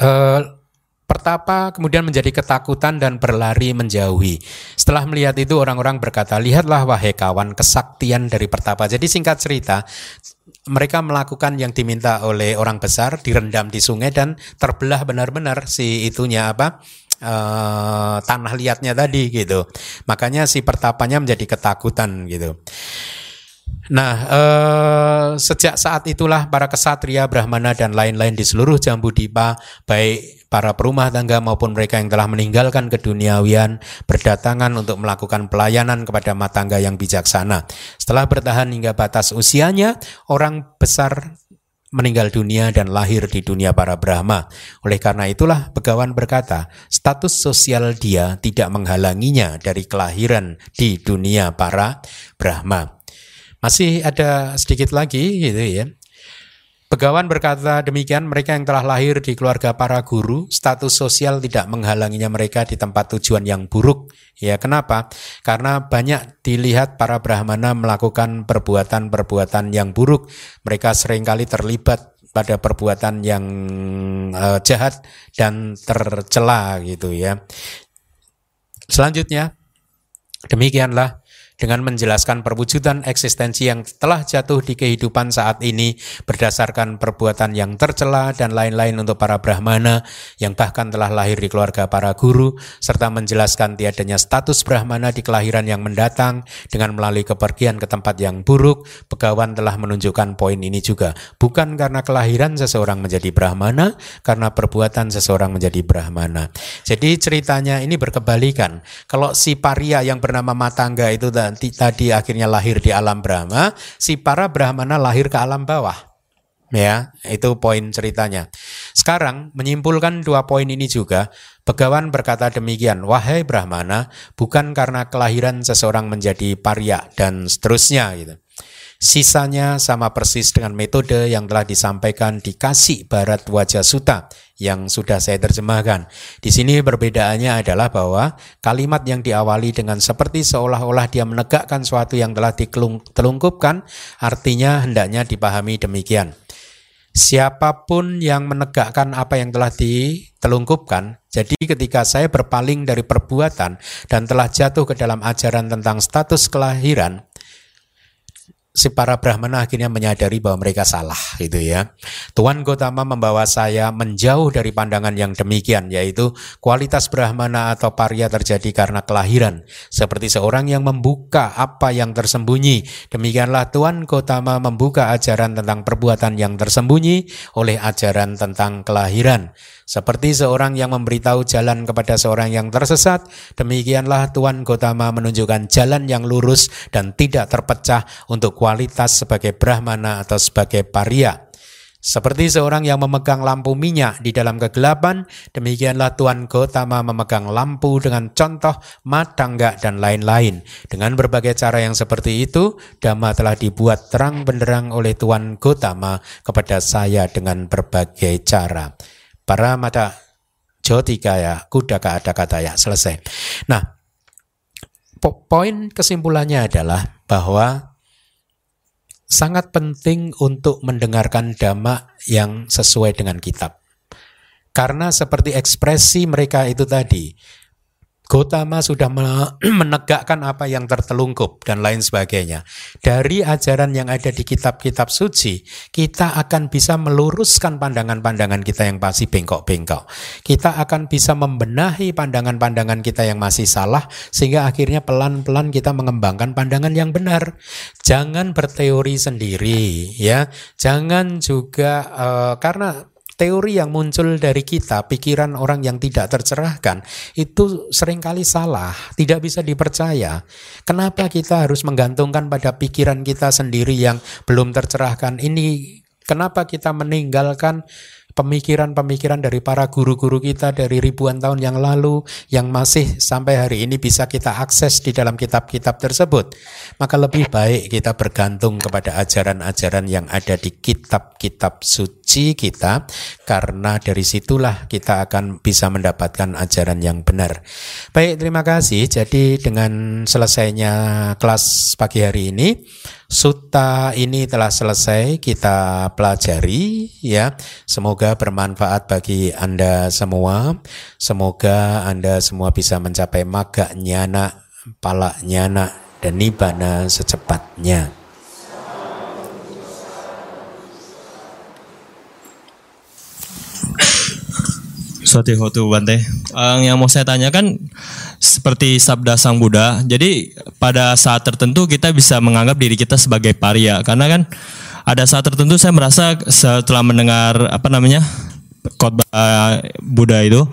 eh, pertapa kemudian menjadi ketakutan dan berlari menjauhi. Setelah melihat itu orang-orang berkata, lihatlah wahai kawan kesaktian dari pertapa. Jadi singkat cerita, mereka melakukan yang diminta oleh orang besar, direndam di sungai dan terbelah benar-benar si itunya apa? Uh, tanah liatnya tadi gitu. Makanya si pertapanya menjadi ketakutan gitu. Nah, eh, sejak saat itulah para kesatria, brahmana dan lain-lain di seluruh Jambu Dipa, baik para perumah tangga maupun mereka yang telah meninggalkan keduniawian, berdatangan untuk melakukan pelayanan kepada matangga yang bijaksana. Setelah bertahan hingga batas usianya, orang besar meninggal dunia dan lahir di dunia para Brahma. Oleh karena itulah Begawan berkata, status sosial dia tidak menghalanginya dari kelahiran di dunia para Brahma. Masih ada sedikit lagi gitu ya. Begawan berkata demikian mereka yang telah lahir di keluarga para guru, status sosial tidak menghalanginya mereka di tempat tujuan yang buruk. Ya, kenapa? Karena banyak dilihat para brahmana melakukan perbuatan-perbuatan yang buruk. Mereka sering kali terlibat pada perbuatan yang uh, jahat dan tercela gitu ya. Selanjutnya, demikianlah dengan menjelaskan perwujudan eksistensi yang telah jatuh di kehidupan saat ini berdasarkan perbuatan yang tercela dan lain-lain untuk para brahmana yang bahkan telah lahir di keluarga para guru serta menjelaskan tiadanya status brahmana di kelahiran yang mendatang dengan melalui kepergian ke tempat yang buruk. Begawan telah menunjukkan poin ini juga. Bukan karena kelahiran seseorang menjadi brahmana karena perbuatan seseorang menjadi brahmana. Jadi ceritanya ini berkebalikan. Kalau si paria yang bernama Matangga itu nanti tadi akhirnya lahir di alam Brahma, si para Brahmana lahir ke alam bawah. Ya, itu poin ceritanya. Sekarang menyimpulkan dua poin ini juga, Begawan berkata demikian, wahai Brahmana, bukan karena kelahiran seseorang menjadi paria dan seterusnya gitu. Sisanya sama persis dengan metode yang telah disampaikan di Kasih Barat Wajah Suta yang sudah saya terjemahkan. Di sini perbedaannya adalah bahwa kalimat yang diawali dengan seperti seolah-olah dia menegakkan suatu yang telah ditelungkupkan, artinya hendaknya dipahami demikian. Siapa pun yang menegakkan apa yang telah ditelungkupkan, jadi ketika saya berpaling dari perbuatan dan telah jatuh ke dalam ajaran tentang status kelahiran, si para Brahmana akhirnya menyadari bahwa mereka salah gitu ya. Tuan Gotama membawa saya menjauh dari pandangan yang demikian yaitu kualitas Brahmana atau Parya terjadi karena kelahiran seperti seorang yang membuka apa yang tersembunyi. Demikianlah Tuan Gotama membuka ajaran tentang perbuatan yang tersembunyi oleh ajaran tentang kelahiran. Seperti seorang yang memberitahu jalan kepada seorang yang tersesat, demikianlah Tuan Gotama menunjukkan jalan yang lurus dan tidak terpecah untuk kualitas sebagai Brahmana atau sebagai Paria. Seperti seorang yang memegang lampu minyak di dalam kegelapan, demikianlah Tuan Gotama memegang lampu dengan contoh matangga dan lain-lain. Dengan berbagai cara yang seperti itu, Dhamma telah dibuat terang benderang oleh Tuan Gotama kepada saya dengan berbagai cara para mata jotikaya kudaka ada kata ya selesai. Nah, po poin kesimpulannya adalah bahwa sangat penting untuk mendengarkan dhamma yang sesuai dengan kitab. Karena seperti ekspresi mereka itu tadi, Gotama sudah menegakkan apa yang tertelungkup dan lain sebagainya. Dari ajaran yang ada di kitab-kitab suci, kita akan bisa meluruskan pandangan-pandangan kita yang masih bengkok-bengkok. Kita akan bisa membenahi pandangan-pandangan kita yang masih salah sehingga akhirnya pelan-pelan kita mengembangkan pandangan yang benar. Jangan berteori sendiri ya. Jangan juga uh, karena teori yang muncul dari kita, pikiran orang yang tidak tercerahkan, itu sering kali salah, tidak bisa dipercaya. Kenapa kita harus menggantungkan pada pikiran kita sendiri yang belum tercerahkan? Ini kenapa kita meninggalkan pemikiran-pemikiran dari para guru-guru kita dari ribuan tahun yang lalu yang masih sampai hari ini bisa kita akses di dalam kitab-kitab tersebut. Maka lebih baik kita bergantung kepada ajaran-ajaran yang ada di kitab-kitab suci kita karena dari situlah kita akan bisa mendapatkan ajaran yang benar. Baik, terima kasih. Jadi dengan selesainya kelas pagi hari ini Sutta ini telah selesai kita pelajari ya. Semoga bermanfaat bagi Anda semua. Semoga Anda semua bisa mencapai maga nyana, pala nyana dan nibana secepatnya. Hotu Bante. Uh, yang mau saya tanyakan seperti sabda Sang Buddha. Jadi pada saat tertentu kita bisa menganggap diri kita sebagai paria karena kan ada saat tertentu saya merasa setelah mendengar apa namanya khotbah Buddha itu.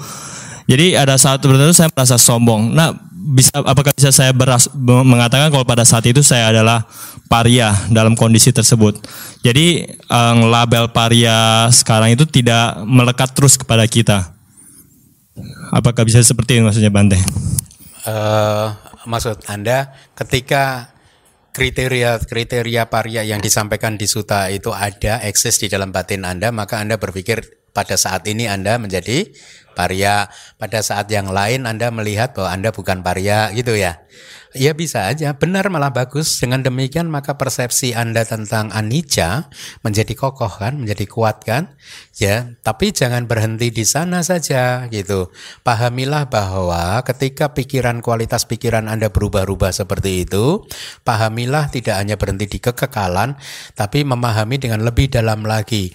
Jadi ada saat tertentu saya merasa sombong. Nah, bisa apakah bisa saya beras, mengatakan kalau pada saat itu saya adalah paria dalam kondisi tersebut. Jadi um, label paria sekarang itu tidak melekat terus kepada kita. Apakah bisa seperti ini maksudnya Bante? Uh, maksud Anda ketika kriteria-kriteria paria yang disampaikan di suta itu ada eksis di dalam batin Anda, maka Anda berpikir pada saat ini Anda menjadi paria. Pada saat yang lain Anda melihat bahwa Anda bukan paria gitu ya. Ya bisa aja, benar malah bagus. Dengan demikian maka persepsi Anda tentang anicca menjadi kokoh kan, menjadi kuat kan? Ya, tapi jangan berhenti di sana saja gitu. Pahamilah bahwa ketika pikiran kualitas pikiran Anda berubah-ubah seperti itu, pahamilah tidak hanya berhenti di kekekalan, tapi memahami dengan lebih dalam lagi.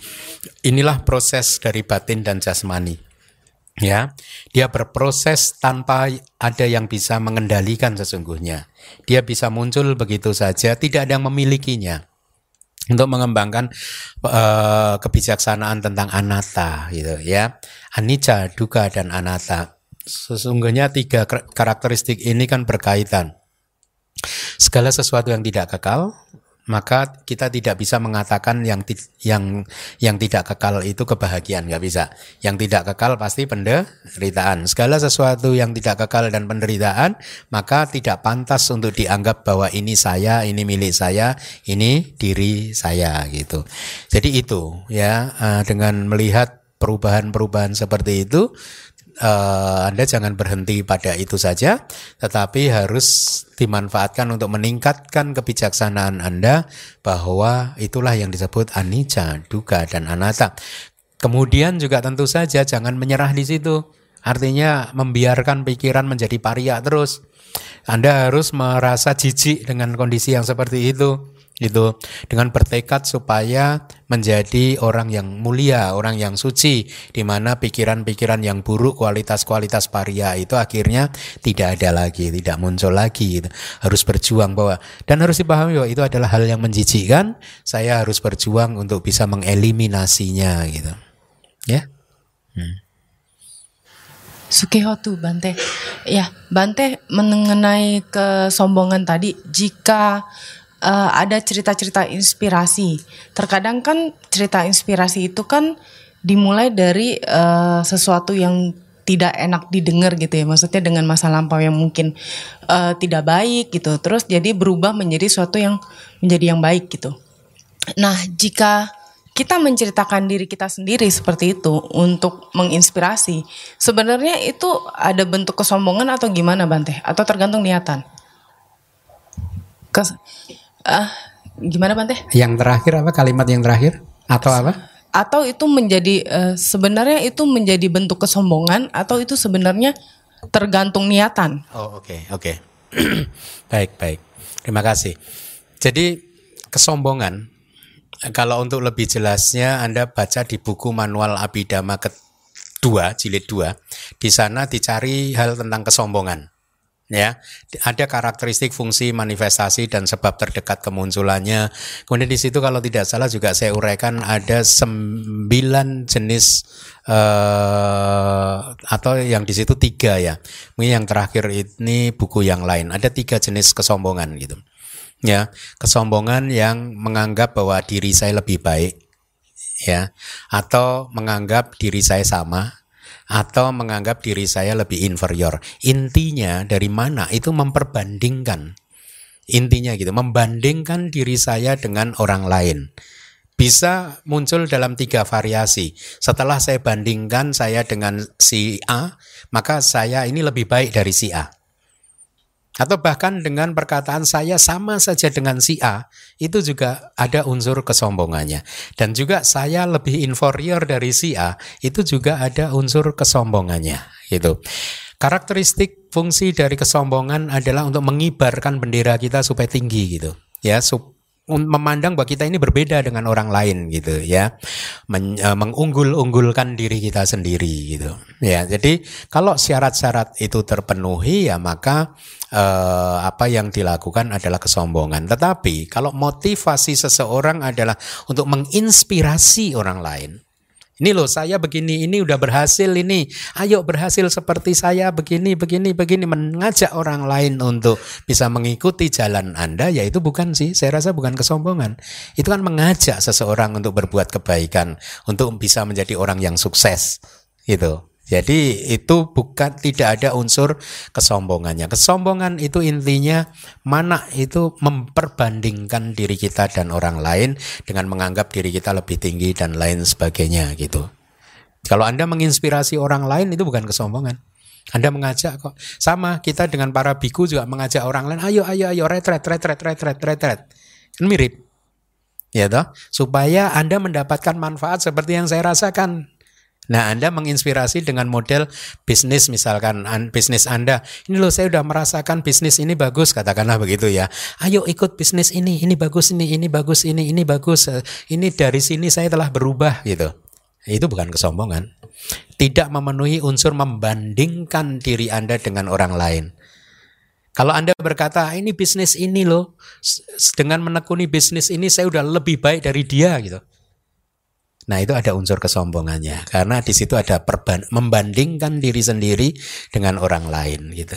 Inilah proses dari batin dan jasmani ya. Dia berproses tanpa ada yang bisa mengendalikan sesungguhnya. Dia bisa muncul begitu saja tidak ada yang memilikinya. Untuk mengembangkan uh, kebijaksanaan tentang anatta gitu ya. Anicca duka dan anatta. Sesungguhnya tiga karakteristik ini kan berkaitan. Segala sesuatu yang tidak kekal maka kita tidak bisa mengatakan yang yang yang tidak kekal itu kebahagiaan nggak bisa. Yang tidak kekal pasti penderitaan. Segala sesuatu yang tidak kekal dan penderitaan maka tidak pantas untuk dianggap bahwa ini saya ini milik saya ini diri saya gitu. Jadi itu ya eh, dengan melihat perubahan-perubahan seperti itu uh, Anda jangan berhenti pada itu saja, tetapi harus dimanfaatkan untuk meningkatkan kebijaksanaan Anda bahwa itulah yang disebut anicca, duka dan anatta. Kemudian juga tentu saja jangan menyerah di situ. Artinya membiarkan pikiran menjadi paria terus. Anda harus merasa jijik dengan kondisi yang seperti itu itu dengan bertekad supaya menjadi orang yang mulia, orang yang suci di mana pikiran-pikiran yang buruk, kualitas-kualitas paria itu akhirnya tidak ada lagi, tidak muncul lagi gitu. Harus berjuang bahwa dan harus dipahami bahwa itu adalah hal yang menjijikkan, saya harus berjuang untuk bisa mengeliminasinya gitu. Ya. Hmm. Sukihotu Bante. Ya, Bante mengenai kesombongan tadi jika uh, ada cerita-cerita inspirasi. Terkadang kan cerita inspirasi itu kan dimulai dari uh, sesuatu yang tidak enak didengar gitu ya. Maksudnya dengan masa lampau yang mungkin uh, tidak baik gitu. Terus jadi berubah menjadi sesuatu yang menjadi yang baik gitu. Nah, jika kita menceritakan diri kita sendiri seperti itu untuk menginspirasi, sebenarnya itu ada bentuk kesombongan atau gimana Bante? Atau tergantung niatan? Kes uh, gimana Bante? Yang terakhir apa kalimat yang terakhir atau apa? Atau itu menjadi uh, sebenarnya itu menjadi bentuk kesombongan atau itu sebenarnya tergantung niatan? Oh oke okay, oke okay. baik baik terima kasih. Jadi kesombongan kalau untuk lebih jelasnya Anda baca di buku manual Abidama kedua jilid dua di sana dicari hal tentang kesombongan ya ada karakteristik fungsi manifestasi dan sebab terdekat kemunculannya. Kemudian di situ kalau tidak salah juga saya uraikan ada sembilan jenis uh, atau yang di situ tiga ya. Mungkin yang terakhir ini buku yang lain. Ada tiga jenis kesombongan gitu. Ya kesombongan yang menganggap bahwa diri saya lebih baik ya atau menganggap diri saya sama atau menganggap diri saya lebih inferior. Intinya dari mana itu memperbandingkan. Intinya gitu, membandingkan diri saya dengan orang lain. Bisa muncul dalam tiga variasi. Setelah saya bandingkan saya dengan si A, maka saya ini lebih baik dari si A. Atau bahkan dengan perkataan saya sama saja dengan si A, itu juga ada unsur kesombongannya. Dan juga saya lebih inferior dari si A, itu juga ada unsur kesombongannya. Gitu. Karakteristik fungsi dari kesombongan adalah untuk mengibarkan bendera kita supaya tinggi gitu. Ya, sup, memandang bahwa kita ini berbeda dengan orang lain gitu ya. Men, uh, mengunggul-unggulkan diri kita sendiri gitu ya. Jadi kalau syarat-syarat itu terpenuhi ya maka uh, apa yang dilakukan adalah kesombongan. Tetapi kalau motivasi seseorang adalah untuk menginspirasi orang lain ini loh saya begini, ini udah berhasil ini. Ayo berhasil seperti saya begini, begini, begini. Mengajak orang lain untuk bisa mengikuti jalan Anda, ya itu bukan sih. Saya rasa bukan kesombongan. Itu kan mengajak seseorang untuk berbuat kebaikan, untuk bisa menjadi orang yang sukses. Gitu. Jadi itu bukan tidak ada unsur kesombongannya. Kesombongan itu intinya mana itu memperbandingkan diri kita dan orang lain dengan menganggap diri kita lebih tinggi dan lain sebagainya gitu. Kalau Anda menginspirasi orang lain itu bukan kesombongan. Anda mengajak kok. Sama kita dengan para biku juga mengajak orang lain, ayo ayo ayo retret retret retret retret. Kan mirip. Ya toh? Supaya Anda mendapatkan manfaat seperti yang saya rasakan. Nah, Anda menginspirasi dengan model bisnis misalkan an, bisnis Anda. Ini loh saya udah merasakan bisnis ini bagus katakanlah begitu ya. Ayo ikut bisnis ini, ini bagus ini, ini bagus ini, ini bagus. Ini dari sini saya telah berubah gitu. Itu bukan kesombongan. Tidak memenuhi unsur membandingkan diri Anda dengan orang lain. Kalau Anda berkata, ini bisnis ini loh, dengan menekuni bisnis ini saya udah lebih baik dari dia gitu. Nah itu ada unsur kesombongannya karena di situ ada perban membandingkan diri sendiri dengan orang lain gitu.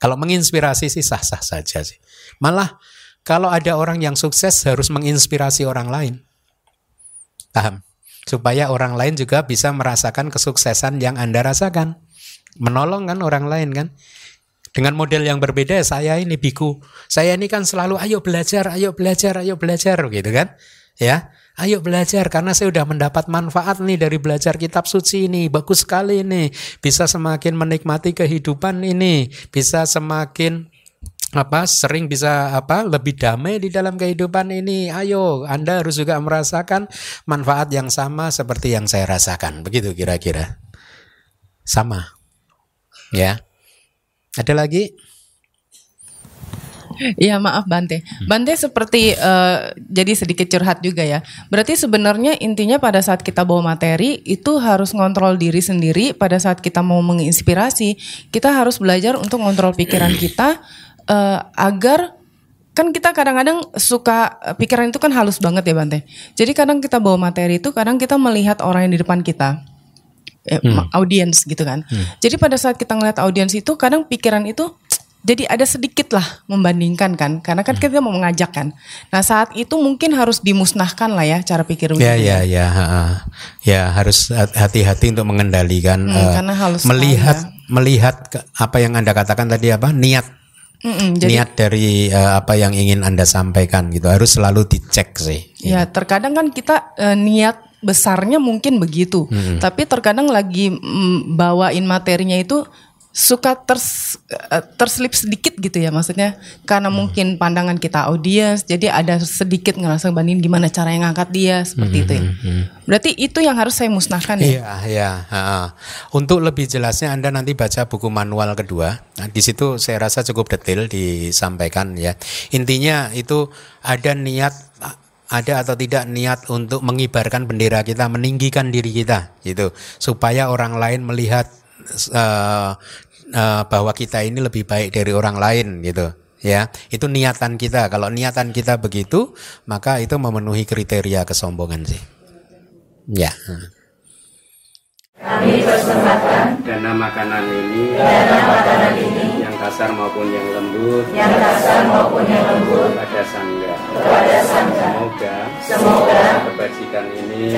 Kalau menginspirasi sih sah-sah saja sih. Malah kalau ada orang yang sukses harus menginspirasi orang lain. Paham? Supaya orang lain juga bisa merasakan kesuksesan yang Anda rasakan. Menolong kan orang lain kan. Dengan model yang berbeda saya ini biku. Saya ini kan selalu ayo belajar, ayo belajar, ayo belajar gitu kan. Ya. Ayo belajar karena saya sudah mendapat manfaat nih dari belajar kitab suci ini. Bagus sekali ini. Bisa semakin menikmati kehidupan ini. Bisa semakin apa sering bisa apa lebih damai di dalam kehidupan ini. Ayo, Anda harus juga merasakan manfaat yang sama seperti yang saya rasakan. Begitu kira-kira. Sama. Ya. Ada lagi? Iya maaf Bante. Bante seperti uh, jadi sedikit curhat juga ya. Berarti sebenarnya intinya pada saat kita bawa materi itu harus ngontrol diri sendiri. Pada saat kita mau menginspirasi, kita harus belajar untuk ngontrol pikiran kita uh, agar kan kita kadang-kadang suka pikiran itu kan halus banget ya Bante. Jadi kadang kita bawa materi itu kadang kita melihat orang yang di depan kita. Eh, Hmm. audiens gitu kan. Jadi pada saat kita ngeliat audiens itu kadang pikiran itu jadi ada sedikit lah membandingkan kan karena kan kita mau mengajak kan. Nah, saat itu mungkin harus dimusnahkan lah ya cara pikir Ya ya ya, ha, ha. ya harus hati-hati untuk mengendalikan Hmm, eh, karena halus melihat ya. melihat apa yang anda katakan tadi apa niat Mm-mm, jadi niat dari eh, apa yang ingin anda sampaikan gitu harus selalu dicek sih. ya terkadang kan kita eh, niat besarnya mungkin begitu. Tapi terkadang lagi mm, bawain materinya itu suka ters, eh, terselip sedikit gitu ya maksudnya karena mungkin pandangan kita audiens jadi ada sedikit ngerasa bandingin gimana cara yang ngangkat dia seperti itu ya. Berarti itu yang harus saya musnahkan ya. Iya, iya. Untuk lebih jelasnya Anda nanti baca buku manual kedua. Nah, di situ saya rasa cukup detail disampaikan ya. Intinya itu ada niat ada atau tidak niat untuk mengibarkan bendera kita, meninggikan diri kita gitu. Supaya orang lain melihat eh, eh, bahwa kita ini lebih baik dari orang lain gitu. Ya, itu niatan kita. Kalau niatan kita begitu, maka itu memenuhi kriteria kesombongan sih. Ya. dana makanan ini yang kasar maupun yang lembut kepada sangga semoga kebajikan ini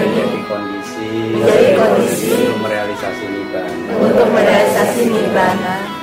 menjadi kondisi untuk merealisasi nibbana